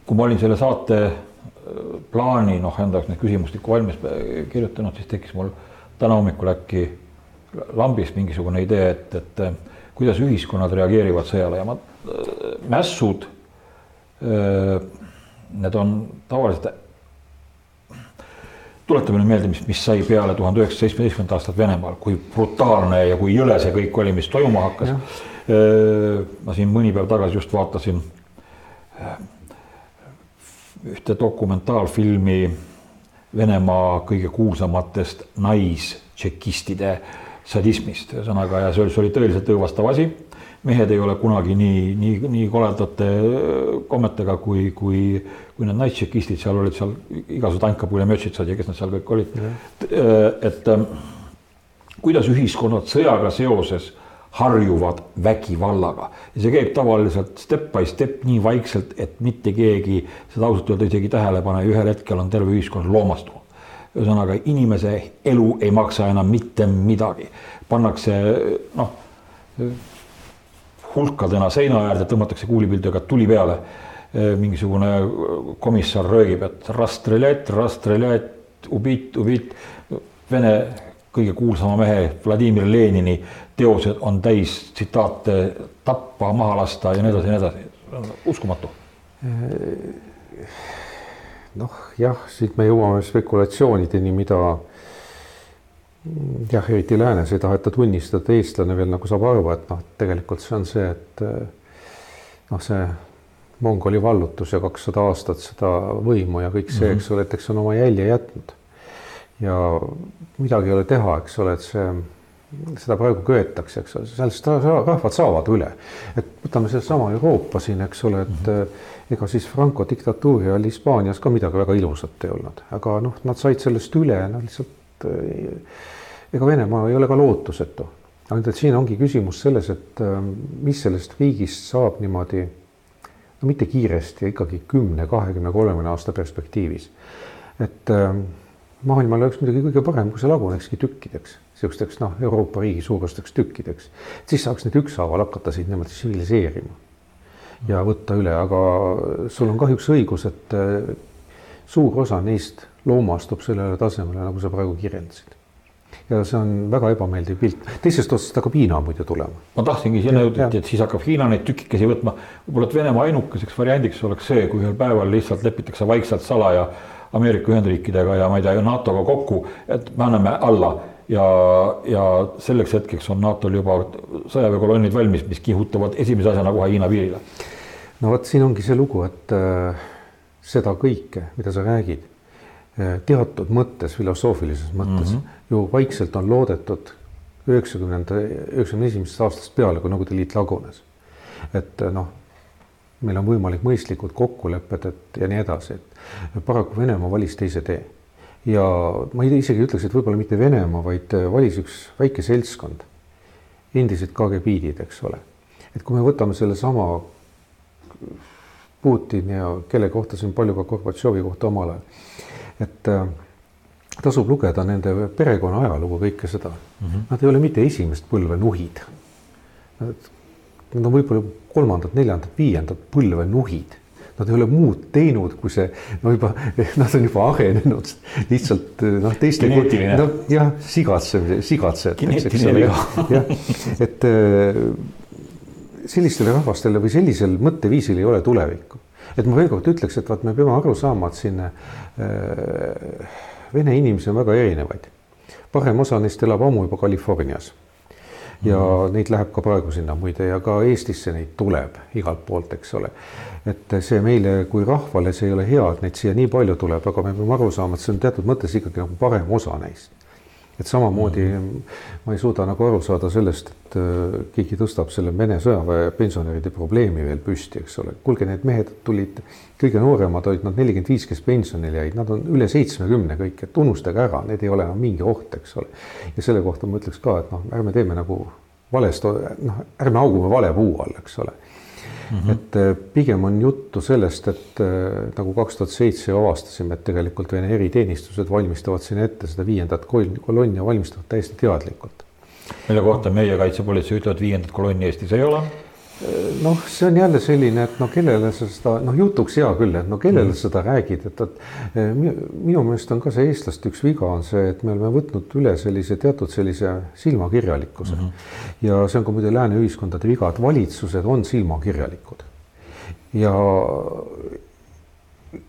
kui ma olin selle saate plaani noh, enda jaoks need küsimustikku valmis kirjutanud, siis tekkis mul täna hommikul äkki lambist mingisugune idee, et, et kuidas ühiskonnad reageerivad sõjale ja ma, mässud, need on tavaliselt, tuletame nüüd meelde, mis, mis sai peale tuhande üheksasaja seitsmeteistkümnendat aastat Venemaal, kui brutaalne ja kui jõle see kõik oli, mis toimuma hakkas. ma siin mõni päev tagasi just vaatasin ühte dokumentaalfilmi Venemaa kõige kuulsamatest naistšekistide äh, sadismist, ühesõnaga, ja see oli, see oli tõeliselt õõvastav asi. Mehed ei ole kunagi nii, nii, nii koledate kommetega kui, kui, kui need naistšekistid, seal olid seal igasugused Anka Pulemetšitsad ja kes nad seal kõik olid. et ähm, kuidas ühiskonnad sõjaga seoses harjuvad vägivallaga? Ja see käib tavaliselt step by step nii vaikselt, et mitte keegi seda ausalt öelda isegi tähele ei pane ja ühel hetkel on terve ühiskond loomastunud. Ühesõnaga inimese elu ei maksa enam mitte midagi, pannakse noh hulkadena seina äärde, tõmmatakse kuulipildudega tuli peale. mingisugune komissar röögib, et rastreljet, rastreljet, ubit, ubit. Vene kõige kuulsama mehe Vladimir Lenini teosed on täis tsitaate tappa, maha lasta ja nii edasi ja nii edasi. uskumatu. noh, jah, siit me jõuame spekulatsioonideni, mida jah, eriti läänes ei taheta tunnistada, eestlane veel nagu saab aru, et noh, tegelikult see on see, et noh, see Mongoli vallutus ja kakssada aastat seda võimu ja kõik see, eks ole, et eks on oma jälje jätnud. ja midagi ei ole teha, eks ole, et see, seda praegu köetakse, eks ole, sellest rahvad saavad üle. et võtame sellesama Euroopa siin, eks ole, et mm -hmm. ega siis Franco diktatuuri ajal Hispaanias ka midagi väga ilusat ei olnud, aga noh, nad said sellest üle, nad lihtsalt ega Venemaa ei ole ka lootusetu. ainult et siin ongi küsimus selles, et ähm, mis sellest riigist saab niimoodi, no mitte kiiresti, ikkagi kümne, kahekümne, kolmekümne aasta perspektiivis. et ähm, maailmal oleks muidugi kõige parem, kui see lagunekski tükkideks, niisugusteks noh, Euroopa riigi suurusteks tükkideks. siis saaks neid ükshaaval hakata siin niimoodi tsiviliseerima ja võtta üle, aga sul on kahjuks õigus, et äh, suur osa neist loomastub sellele tasemele, nagu sa praegu kirjeldasid ja see on väga ebameeldiv pilt. teisest otsast hakkab Hiina muide tulema. ma tahtsingi sinna jõuda, et siis hakkab Hiina neid tükikesi võtma. võib-olla, et Venemaa ainukeseks variandiks oleks see, kui ühel päeval lihtsalt lepitakse vaikselt salaja Ameerika Ühendriikidega ja ma ei tea, NATO-ga kokku, et me anname alla ja, ja selleks hetkeks on NATO-l juba sõjaväekolonnid valmis, mis kihutavad esimese asjana kohe Hiina piirile. no vot, siin ongi see lugu, et äh, seda kõike, mida sa räägid teatud mõttes, filosoofilises mõttes mm -hmm ju vaikselt on loodetud üheksakümnenda, üheksakümne esimesest aastast peale, kui Nõukogude Liit lagunes. et noh, meil on võimalik mõistlikud kokkulepped, et ja nii edasi, et paraku Venemaa valis teise tee. ja ma ei, isegi ütleks, et võib-olla mitte Venemaa, vaid valis üks väike seltskond, endised KGB-did, eks ole. et kui me võtame sellesama Putin ja kelle kohta siin palju ka Gorbatšovi kohta omal ajal, et tasub lugeda nende perekonna ajalugu, kõike seda mm. -hmm. Nad ei ole mitte esimest põlve nuhid. Nad on võib-olla kolmandat, neljandat, viiendat põlve nuhid. Nad ei ole muud teinud, kui see no juba, nad on juba arenenud lihtsalt noh, teiste. no jah, sigatsemise, sigatsejad. jah, et äh, sellistele rahvastele või sellisel mõtteviisil ei ole tulevikku. Et ma veel kord ütleks, et vaat me peame aru saama, et siin äh, vene inimesi on väga erinevaid. parem osa neist elab ammu juba Californias. ja mm -hmm. neid läheb ka praegu sinna muide ja ka Eestisse neid tuleb igalt poolt, eks ole. et see meile kui rahvale, see ei ole hea, et neid siia nii palju tuleb, aga me peame aru saama, et see on teatud mõttes ikkagi nagu parem osa neist et samamoodi ma ei suuda nagu aru saada sellest, et äh, keegi tõstab selle Vene sõjaväe pensionäride probleemi veel püsti, eks ole. kuulge, need mehed tulid, kõige nooremad olid nad nelikümmend viis, kes pensionile jäid, nad on üle seitsmekümne kõik, et unustage ära, need ei ole enam mingi oht, eks ole. ja selle kohta ma ütleks ka, et noh, ärme teeme nagu valest, noh, ärme augume vale puu all, eks ole Mm -hmm. et äh, pigem on juttu sellest, et äh, nagu kaks tuhat seitse avastasime, et tegelikult Vene eriteenistused valmistavad siin ette seda viiendat kolonni ja valmistavad täiesti teadlikult. mille kohta meie kaitsepolitsei ütlevad, viiendat kolonni Eestis ei ole noh, see on jälle selline, et no kellele sa seda noh, jutuks hea küll, et no kellele mm. seda räägid, et, et eh, minu meelest on ka see eestlaste üks viga on see, et me oleme võtnud üle sellise teatud sellise silmakirjalikkuse mm. -hmm. ja see on ka muide lääne ühiskondade viga, et valitsused on silmakirjalikud. ja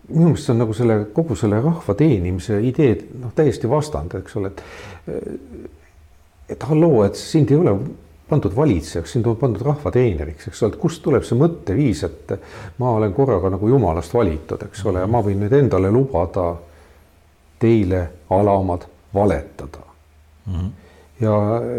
minu meelest on nagu selle kogu selle rahva teenimise idee noh, täiesti vastand, eks ole, et et halloo, et sind ei ole pandud valitsejaks, sind on pandud rahvateeneriks, eks ole, et kust tuleb see mõtteviis, et ma olen korraga nagu jumalast valitud, eks ole, ja ma võin nüüd endale lubada teile, alamad, valetada mm. -hmm ja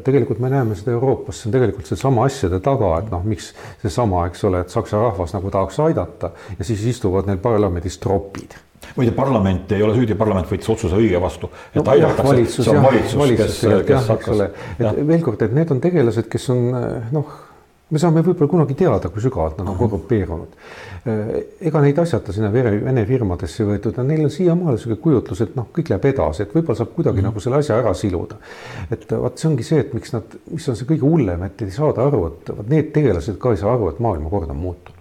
tegelikult me näeme seda Euroopas, see on tegelikult seesama asjade taga, et noh, miks seesama, eks ole, et saksa rahvas nagu tahaks aidata ja siis istuvad neil parlamendis tropid muide, parlament ei ole süüdi, parlament võttis otsuse õige vastu. no, valitsus, on valitsus, valitsus, kes, kes hakkas. et veel kord, et need on tegelased, kes on noh, me saame võib-olla kunagi teada, kui sügavalt nad on korrumpeerunud. ega neid asjata sinna vere, Vene firmadesse võetud neil on siiamaale niisugune kujutlus, et noh, kõik läheb edasi, et võib-olla saab kuidagi mm -hmm. nagu selle asja ära siluda. et vot see ongi see, et miks nad, mis on see kõige hullem, et ei saada aru, et vot need tegelased ka ei saa aru, et maailmakord on muutunud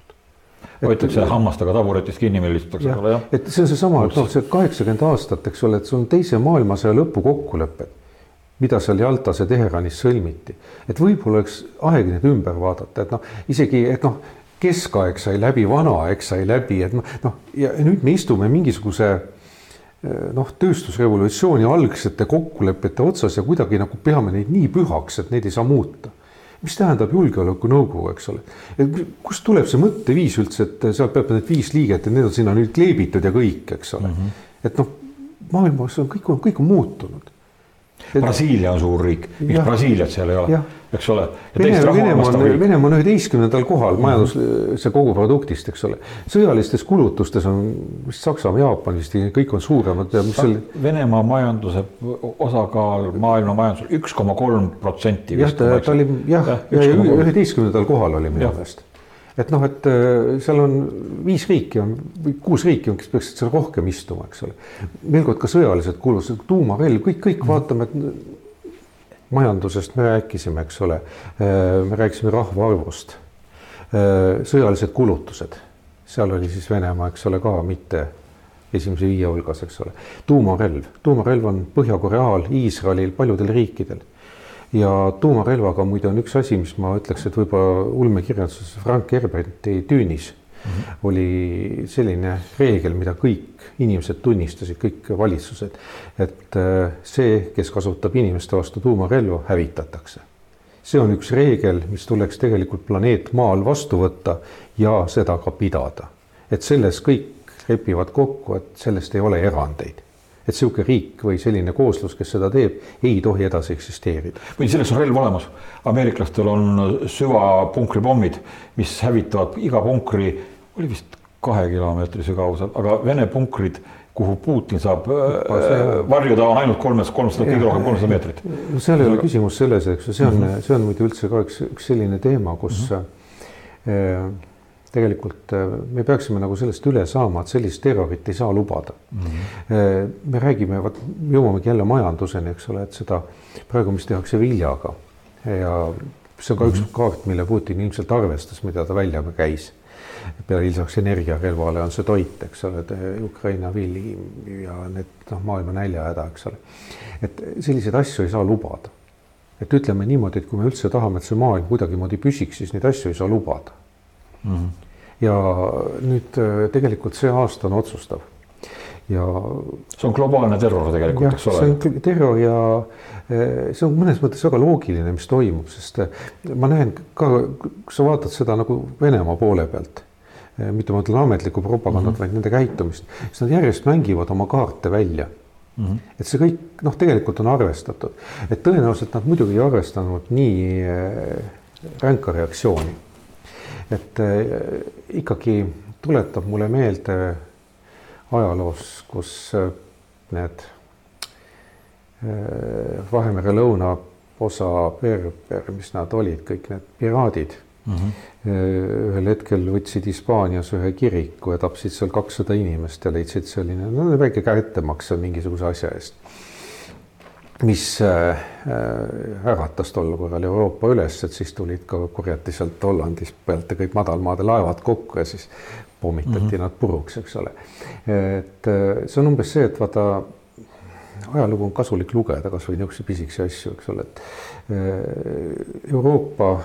hoitakse hammastega taburetist kinni, eks ole, jah. et see on seesama, et noh, see kaheksakümmend aastat, eks ole, et sul on teise maailmasõja lõpu kokkulepped, mida seal Jaltas ja Teheranis sõlmiti. et võib-olla oleks aeg need ümber vaadata, et noh, isegi, et noh, keskaeg sai läbi, vanaaeg sai läbi, et noh, noh ja nüüd me istume mingisuguse noh, tööstusrevolutsiooni algsete kokkulepete otsas ja kuidagi nagu peame neid nii pühaks, et neid ei saa muuta mis tähendab julgeolekunõukogu, eks ole. kust tuleb see mõtteviis üldse, et seal peab need viis liiget, et need on sinna nüüd kleebitud ja kõik, eks ole mm. -hmm. et noh, maailmas on kõik, kõik on muutunud Brasiilia on suur riik, miks Brasiiliat seal ei ole, eks ole. Venemaa on, Venemaa on üheteistkümnendal kohal majanduse koguproduktist, eks ole. sõjalistes kulutustes on vist Saksamaa, Jaapan vist kõik on suuremad. Selle... Venemaa majanduse osakaal maailma majandusel üks koma kolm protsenti. jah, ta oli jah, üheteistkümnendal kohal oli minu meelest et noh, et äh, seal on viis riiki on või kuus riiki on, kes peaksid seal rohkem istuma, eks ole. veel kord ka sõjalised kulutused, tuumarelv, kõik, kõik mm. vaatame, et majandusest me rääkisime, eks ole. Äh, me rääkisime rahvaarvust. Äh, sõjalised kulutused, seal oli siis Venemaa, eks ole, ka mitte esimese viie hulgas, eks ole. tuumarelv, tuumarelv on Põhja-Koreal, Iisraelil, paljudel riikidel ja tuumarelvaga muide on üks asi, mis ma ütleks, et võib-olla ulmekirjanduses Frank Herberti tüünis mm -hmm. oli selline reegel, mida kõik inimesed tunnistasid, kõik valitsused, et äh, see, kes kasutab inimeste vastu tuumarelva, hävitatakse. see on üks reegel, mis tuleks tegelikult planeet Maal vastu võtta ja seda ka pidada. et selles kõik lepivad kokku, et sellest ei ole erandeid et niisugune riik või selline kooslus, kes seda teeb, ei tohi edasi eksisteerida. või selleks on relv olemas. ameeriklastel on süvapunkripommid, mis hävitavad iga punkri, oli vist kahe kilomeetri sügavusel, aga Vene punkrid kuhu Putin saab äh, varjuda, on ainult kolmes, kolmsada, kõige rohkem kolmsada meetrit. no seal ei ole küsimus selles, eks ju, see on mm, -hmm. see on muidu üldse ka üks, üks selline teema, kus mm -hmm. Äh, tegelikult äh, me peaksime nagu sellest üle saama, et sellist terrorit ei saa lubada mm. -hmm. me räägime, vot jõuamegi jälle majanduseni, eks ole, et seda praegu, mis tehakse viljaga ja see on ka mm -hmm. üks mhm. kaart, mille Putin ilmselt arvestas, mida ta välja käis. peale lisaks energiarelvale on see toit, eks ole, Ukraina vili ja need noh, maailma näljahäda, eks ole. et selliseid asju ei saa lubada. et ütleme niimoodi, et kui me üldse tahame, et see maailm kuidagimoodi püsiks, siis neid asju ei saa lubada mm. -hmm ja nüüd äh, tegelikult see aasta on otsustav ja. see on globaalne terror tegelikult, eks ole. see on terror ja äh, see on mõnes mõttes väga loogiline, mis toimub, sest äh, ma näen ka, kui sa vaatad seda nagu Venemaa poole pealt, mitte ma ütlen ametlikku propagandat mm, -hmm. vaid nende käitumist, siis nad järjest mängivad oma kaarte välja mm. -hmm. et see kõik noh, tegelikult on arvestatud, et tõenäoliselt nad muidugi ei arvestanud nii ränka reaktsiooni et äh, ikkagi tuletab mulle meelde ajaloos, kus äh, need äh, Vahemere lõunaosa Berber, mis nad olid, kõik need piraadid mm. -hmm. ühel hetkel võtsid Hispaanias ühe kiriku ja tapsid seal kakssada inimest ja leidsid selline no, väike kättemaks mingisuguse asja eest mis äh, äh, äratas tol korral Euroopa üles, et siis tulid ka kurjati sealt Hollandist pealt ja kõik madalmaade laevad kokku ja siis pommitati mm -hmm. nad puruks, eks ole. et äh, see on umbes see, et vaata ajalugu on kasulik lugeda kasvõi niisuguseid pisikesi asju, eks ole, et Euroopa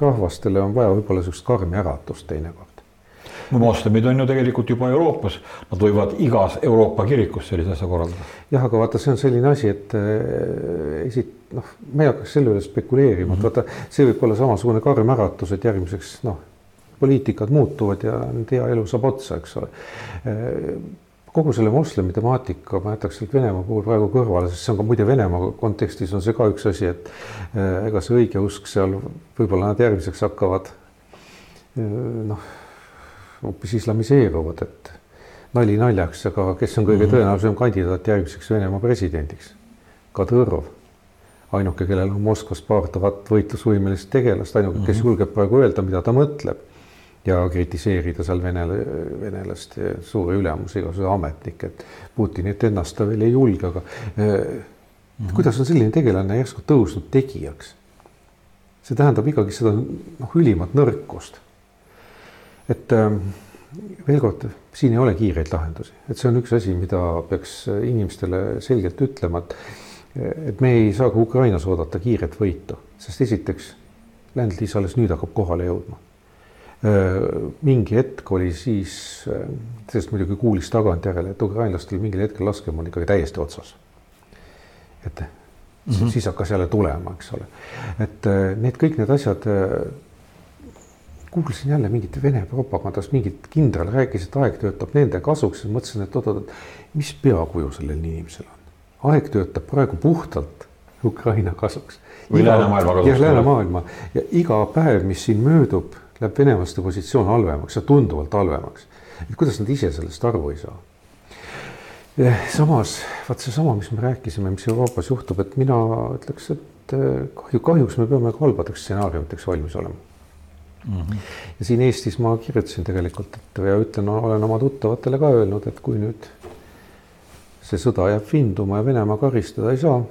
rahvastele on vaja võib-olla niisugust karmi äratust teinekord moslemid on ju tegelikult juba Euroopas, nad võivad igas Euroopa kirikus sellise asja korraldada. Jah, aga vaata, see on selline asi, et äh, esit-, noh, ma ei hakkaks selle üle spekuleerima mm, -hmm. et vaata, see võib olla samasugune karm äratus, et järgmiseks noh, poliitikad muutuvad ja nende hea elu saab otsa, eks ole äh, kogu selle moslemi temaatika ma jätaks sealt Venemaa puhul praegu kõrvale, sest see on ka muide Venemaa kontekstis on see ka üks asi, et äh, ega see õigeusk seal võib-olla nad järgmiseks hakkavad noh hoopis islamiseeruvad, et nali naljaks, aga kes on kõige -hmm. tõenäolisem kandidaat järgmiseks Venemaa presidendiks? Kadõrov, ainuke, kellel on Moskvas paar tuhat võitlusvõimelist tegelast, ainuke kes mhm. julgeb praegu öelda, mida ta mõtleb ja kritiseerida seal venela, venelaste suuri ülemusi, igasuguseid ametnikke, et Putinit ennast ta veel ei julge, aga mm -hmm. kuidas on selline tegelane järsku tõusnud tegijaks? see tähendab ikkagi seda noh, ülimat nõrkust et ähm, veel kord, siin ei ole kiireid lahendusi, et see on üks asi, mida peaks inimestele selgelt ütlema, et et me ei saa ka Ukrainas oodata kiiret võitu, sest esiteks Land-Lease alles nüüd hakkab kohale jõudma. Mingi hetk oli siis, sellest muidugi kuulis tagantjärele, et ukrainlastel mingil hetkel laskemoon on ikkagi täiesti otsas. et mm -hmm. siis hakkas jälle tulema, eks ole, et need kõik need asjad kuulsin jälle mingit Vene propagandast, mingit kindral rääkis, et aeg töötab nende kasuks ja mõtlesin, et oot-oot, mis peakuju sellel inimesel on. aeg töötab praegu puhtalt Ukraina kasuks. või läänemaailma kasuks. jah, läänemaailma ja iga päev, mis siin möödub, läheb venelaste positsioon halvemaks ja tunduvalt halvemaks. et kuidas nad ise sellest aru ei saa? samas, vaat seesama, mis me rääkisime, mis Euroopas juhtub, et mina ütleks, et eh, kahju, kahjuks me peame ka halbadeks stsenaariumiteks valmis olema mm. -hmm. ja siin Eestis ma kirjutasin tegelikult, et ja ütlen, olen oma tuttavatele ka öelnud, et kui nüüd see sõda jääb vinduma ja Venemaa karistada ei saa,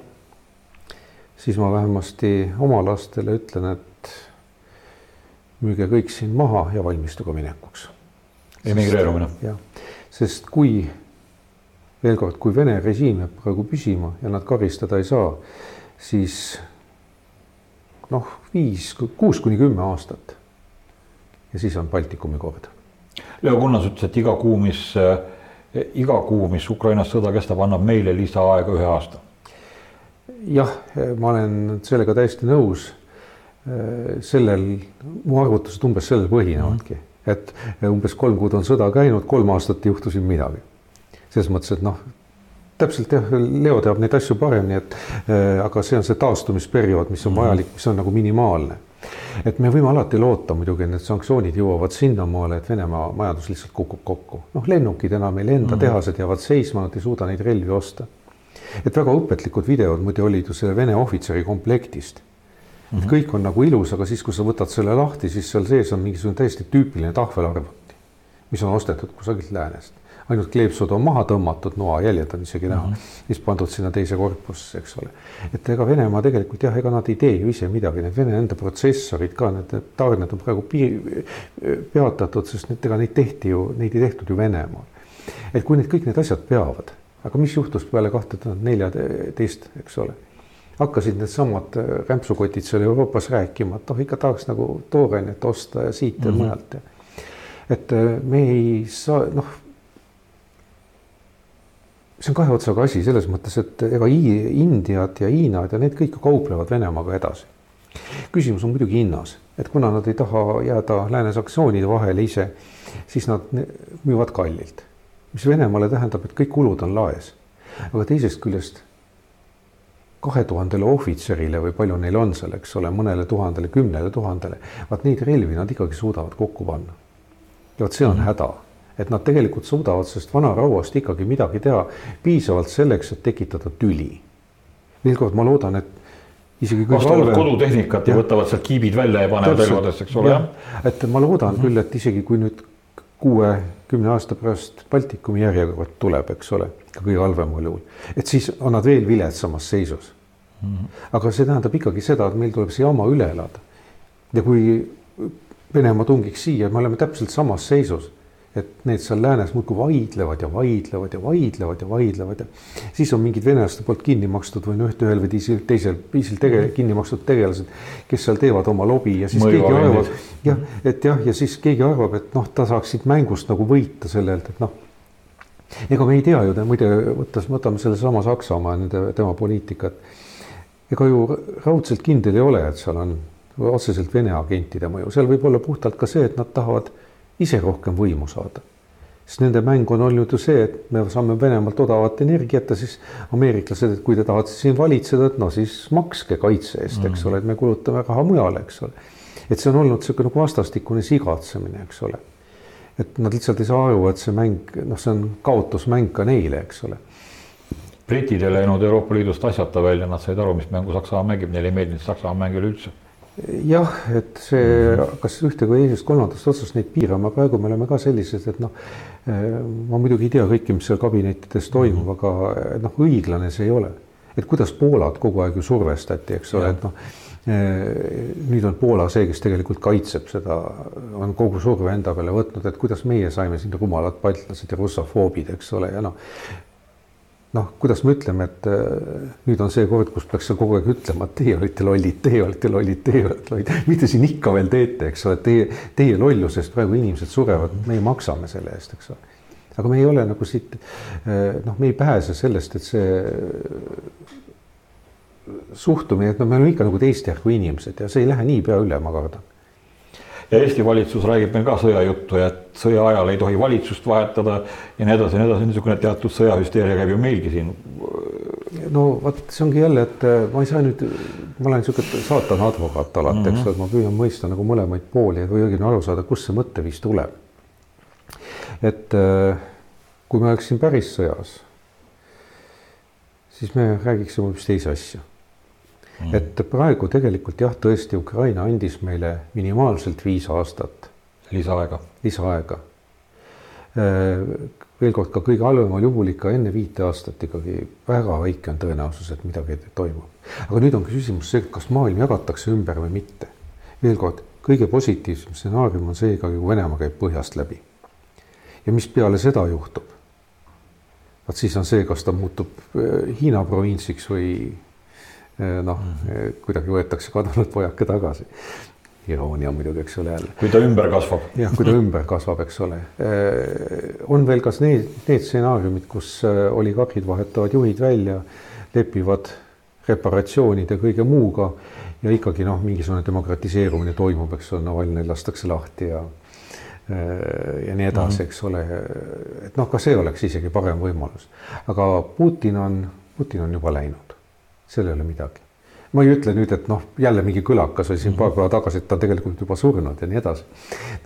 siis ma vähemasti oma lastele ütlen, et müüge kõik siin maha ja valmistuge minekuks. emigreerumine. jah, sest kui veel kord, kui Vene režiim jääb praegu püsima ja nad karistada ei saa, siis noh, viis, kuus kuni kümme aastat ja siis on Baltikumi kord. Leo Kunnas ütles, et iga kuu, mis, eh, iga kuu, mis Ukrainas sõda kestab, annab meile lisaaega ühe aasta. jah, ma olen sellega täiesti nõus. Eh, sellel, mu arvutused umbes sellel põhinevadki mm, -hmm. et umbes kolm kuud on sõda käinud, kolm aastat ei juhtu siin midagi. selles mõttes, et noh, täpselt jah, Leo teab neid asju paremini, et äh, aga see on see taastumisperiood, mis on mhm. vajalik, mis on nagu minimaalne et me võime alati loota muidugi, et need sanktsioonid jõuavad sinnamaale, et Venemaa majandus lihtsalt kukub kokku. noh, lennukid enam ei lenda mm, -hmm. tehased jäävad seisma, nad ei suuda neid relvi osta. et väga õpetlikud videod muidu olid ju selle Vene ohvitseri komplektist mm. -hmm. kõik on nagu ilus, aga siis, kui sa võtad selle lahti, siis seal sees on mingisugune täiesti tüüpiline tahvelarvuti, mis on ostetud kusagilt läänest ainult kleepsud on maha tõmmatud, noajäljed on isegi näha mm, -hmm. siis pandud sinna teise korpusse, eks ole. et ega Venemaa tegelikult jah, ega nad ei tee ju ise midagi, need Vene enda protsessorid ka, need tarned on praegu piir, peatatud, sest need, ega neid tehti ju, neid ei tehtud ju Venemaal. et kui need kõik need asjad peavad, aga mis juhtus peale kahte tuhat neljateist, eks ole hakkasid needsamad rämpsukotid seal Euroopas rääkima, et noh, ikka tahaks nagu toorainet osta ja siit ja mm -hmm. mujalt ja et me ei saa, noh see on kahe otsaga asi selles mõttes, et ega Indiad ja Hiinad ja need kõik kauplevad Venemaaga edasi. küsimus on muidugi hinnas, et kuna nad ei taha jääda lääne sanktsioonide vahele ise, siis nad müüvad kallilt, mis Venemaale tähendab, et kõik kulud on laes. aga teisest küljest kahe tuhandele ohvitserile või palju neil on seal, eks ole, mõnele tuhandele, kümnele tuhandele, vaat neid relvi nad ikkagi suudavad kokku panna. ja vot see on mm -hmm. häda et nad tegelikult suudavad sellest vanarauast ikkagi midagi teha piisavalt selleks, et tekitada tüli. veel kord, ma loodan, et isegi. vastavad kodutehnikat ja võtavad sealt kiibid välja ja panevad relvadesse, eks ole. et ma loodan -hmm. küll, et isegi kui nüüd kuue-kümne aasta pärast Baltikumi järjekord tuleb, eks ole, ka kõige halvemal juhul, et siis on nad veel viletsamas seisus mm. -hmm. aga see tähendab ikkagi seda, et meil tuleb see jama üle elada. ja kui Venemaa tungiks siia, me oleme täpselt samas seisus et need seal läänes muudkui vaidlevad ja vaidlevad ja vaidlevad ja vaidlevad ja siis on mingid venelaste poolt kinni makstud või noh, ühel või teisel, teisel viisil tege-, kinni makstud tegelased, kes seal teevad oma lobi ja siis Mõju keegi arvab, jah, et jah, ja siis keegi arvab, et noh, ta saaks siit mängust nagu võita sellelt, et noh, ega me ei tea ju, muide, võttes, võtame sellesama Saksamaa, nende, tema poliitikat. ega ju raudselt kindel ei ole, et seal on otseselt Vene agentide mõju, seal võib olla puhtalt ka see, et nad tahavad ise rohkem võimu saada. sest nende mäng on olnud ju see, et me saame Venemaalt odavat energiat ja siis ameeriklased, et kui te tahate siin valitseda, et no siis makske kaitse eest, eks mm. ole, et me kulutame raha mujale, eks ole. et see on olnud niisugune nagu vastastikune sigatsemine, eks ole. et nad lihtsalt ei saa aru, et see mäng, noh, see on kaotusmäng ka neile, eks ole britid ei läinud Euroopa Liidust asjata välja, nad said aru, mis mängu Saksamaa mängib, neile ei meeldinud Saksamaa mäng üleüldse jah, et see, kas ühte või teisest, kolmandast otsast neid piirama, praegu me oleme ka sellised, et noh, eh, ma muidugi ei tea kõike, mis seal kabinettides toimub mm, -hmm. aga eh, noh, õiglane see ei ole. et kuidas Poolat kogu aeg ju survestati, eks ole, et noh, nüüd on Poola see, kes tegelikult kaitseb seda, on kogu surve enda peale võtnud, et kuidas meie saime siin rumalad baltlased ja russofoobid, eks ole, ja noh, noh, kuidas me ütleme, et äh, nüüd on see kord, kus peaks kogu aeg ütlema, et teie olite lollid, teie olite lollid, teie olete lollid, mis te siin ikka veel teete, eks ole, teie, teie lollusest praegu inimesed surevad, meie maksame selle eest, eks ole. aga me ei ole nagu siit, äh, noh, me ei pääse sellest, et see suhtumine, et no me oleme ikka nagu teist järgu inimesed ja see ei lähe niipea üle, ma kardan. Ja Eesti valitsus räägib meil ka sõjajuttu ja et sõja ajal ei tohi valitsust vahetada ja nii edasi ja nii edasi, niisugune teatud sõjahüsteeria käib ju meilgi siin. no vot, see ongi jälle, et äh, ma ei saa nüüd, ma olen niisugune saatana advokaat alati mm, -hmm. eks ole, ma püüan mõista nagu mõlemaid pooli või õigemini aru saada, kust see mõtteviis tuleb. et äh, kui me oleks siin päris sõjas, siis me räägiksime hoopis teisi asju mm.. et praegu tegelikult jah, tõesti Ukraina andis meile minimaalselt viis aastat. lisaaega. lisaaega. Äh, veel kord ka kõige halvemal juhul ikka enne viite aastat ikkagi väga väike on tõenäosus, et midagi toimub. aga nüüd on küsimus see, kas maailm jagatakse ümber või mitte. veel kord, kõige positiivsem stsenaarium on see ikkagi, kui Venemaa käib põhjast läbi. ja mis peale seda juhtub? vot siis on see, kas ta muutub äh, Hiina provintsiks või noh mm -hmm., kuidagi võetakse kadunud pojake tagasi. iroonia muidugi, eks ole jälle. kui ta ümber kasvab. jah, kui ta ümber kasvab, eks ole. Eh, on veel kas need, need stsenaariumid, kus oligarhid vahetavad juhid välja, lepivad reparatsioonide kõige muuga ja ikkagi noh, mingisugune demokratiseerumine toimub, eks ole, Navalnõi lastakse lahti ja ja nii edasi, eks ole. et noh, ka see oleks isegi parem võimalus, aga Putin on, Putin on juba läinud seal ei ole midagi. ma ei ütle nüüd, et noh, jälle mingi kõlakas oli siin paar päeva tagasi, et ta tegelikult juba surnud ja nii edasi.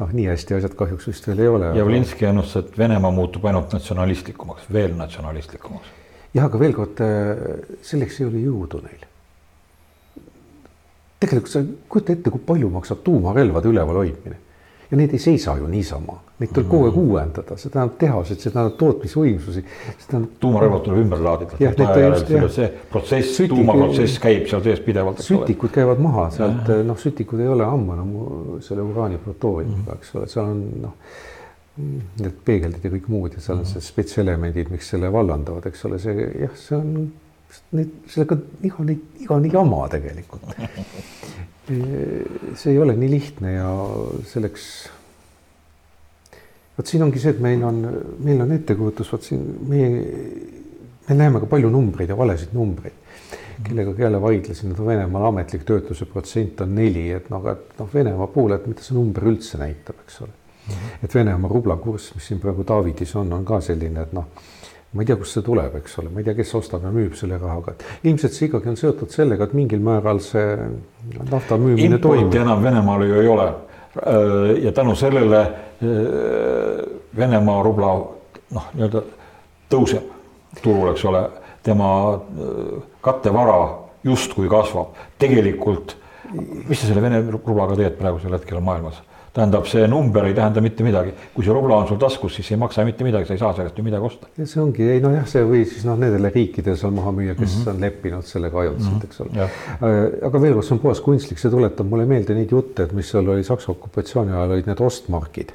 noh, nii hästi asjad kahjuks vist veel ei ole. Javlinski ennustas, et Venemaa muutub ainult natsionalistlikumaks, veel natsionalistlikumaks. jah, aga veel kord, äh, selleks ei ole jõudu neil. tegelikult sa kujuta ette, kui palju maksab tuumarelvade üleval hoidmine ja need ei seisa ju niisama, neid tuleb kogu aeg mm. uuendada, see tähendab tehaseid, see tähendab tootmisvõimsusi. Tähendab... tuumarelvad tuleb ümber laadida. see protsess, tuumaprotsess käib seal sees pidevalt. sütikud käivad maha sealt, noh, sütikud ei ole ammu enam selle uraani plutooniumiga mm., eks ole, seal on noh, need peegeldid ja kõik muud ja seal on see spetselemendid, miks selle vallandavad, eks ole, see jah, see on, neid, sellega iga iga jama tegelikult see ei ole nii lihtne ja selleks. vot siin ongi see, et meil on, meil on ettekujutus, vot siin meie, me näeme ka palju numbreid ja valesid numbreid kellegagi jälle vaidlesin, et Venemaal ametlik töötuse protsent on neli, et noh, et noh, Venemaa puhul, et mida see number üldse näitab, eks ole. -hmm. et Venemaa rubla kurss, mis siin praegu Davidis on, on ka selline, et noh ma ei tea, kust see tuleb, eks ole, ma ei tea, kes ostab ja müüb selle rahaga, et ilmselt see ikkagi on seotud sellega, et mingil määral see nafta müümine toimub. enam Venemaal ju ei ole. Äh, ja tänu sellele äh, Venemaa rubla noh, nii-öelda tõuseb turul, eks ole, tema äh, kattevara justkui kasvab, tegelikult mis sa selle Vene rublaga teed praegusel hetkel maailmas? Tähendab, see number ei tähenda mitte midagi, kui see rubla on sul taskus, siis ei maksa mitte midagi, sa ei saa sellest ju midagi osta. see ongi, ei nojah, see või siis noh, nendele riikidele seal maha müüa, kes mm -hmm. on leppinud sellega ajutiselt mm, -hmm. eks ole. Äh, aga veel kord, see on puhas kunstlik, see tuletab mulle meelde neid jutte, et mis seal oli Saksa okupatsiooni ajal olid need ostmarkid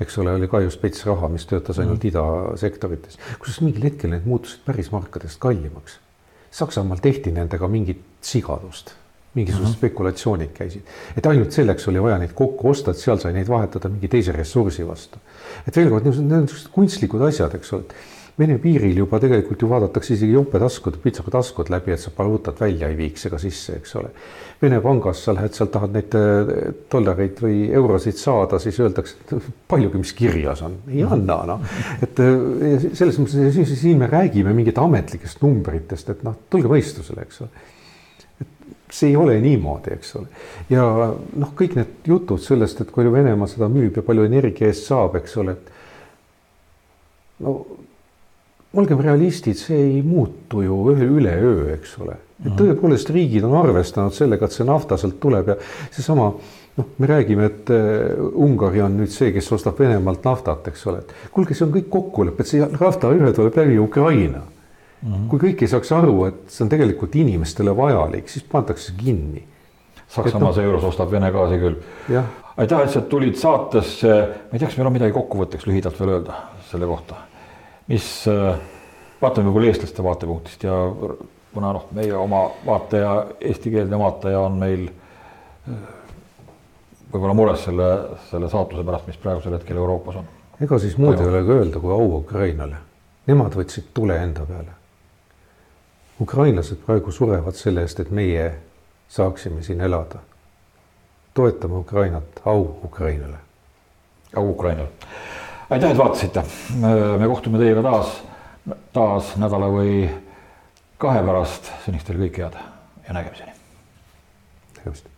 eks ole, oli ka ju spets raha, mis töötas ainult mm idasektorites, kusjuures mingil hetkel need muutusid päris markadest kallimaks. Saksamaal tehti nendega mingit sigadust mingisugused spekulatsioonid käisid, et ainult selleks oli vaja neid kokku osta, et seal sai neid vahetada mingi teise ressursi vastu. et veel kord, need on niisugused kunstlikud asjad, eks ole. Vene piiril juba tegelikult ju vaadatakse isegi jopetaskud, pitsaga taskud läbi, et sa valuutat välja ei viiks ega sisse, eks ole. Vene pangas sa lähed sealt, tahad neid äh, dollareid või eurosid saada, siis öeldakse, et paljugi, mis kirjas on, ei anna noh. et äh, selles mõttes siin me räägime mingit ametlikest numbritest, et noh, tulge mõistusele, eks ole see ei ole niimoodi, eks ole. ja noh, kõik need jutud sellest, et palju Venemaa seda müüb ja palju energia eest saab, eks ole, et no olgem realistid, see ei muutu ju üleöö, eks ole. et mhm. tõepoolest riigid on arvestanud sellega, et see nafta sealt tuleb ja seesama noh, me räägime, et äh, Ungari on nüüd see, kes ostab Venemaalt naftat, eks ole, et kuulge, see on kõik kokkulepe, et see nafta ühe tuleb läbi Ukraina Mm -hmm. kui kõik ei saaks aru, et see on tegelikult inimestele vajalik, siis pandakse kinni. Saksamaa seejuures ostab Vene gaasi küll. aitäh, et sa tulid saatesse, ma ei tea, kas meil on midagi kokkuvõtteks lühidalt veel öelda selle kohta, mis, vaatame võib-olla eestlaste vaatepunktist ja kuna noh, meie oma vaataja, eestikeelne vaataja on meil võib-olla mures selle, selle saatuse pärast, mis praegusel hetkel Euroopas on. ega siis muud ei ole ka öelda kui au Ukrainale. Nemad võtsid tule enda peale. Ukrainlased praegu surevad selle eest, et meie saaksime siin elada. toetame Ukrainat, au Ukrainale. au Ukrainale. aitäh, et vaatasite. me kohtume teiega taas, taas nädala või kahe pärast. seniks teile kõike head ja nägemiseni. nägemist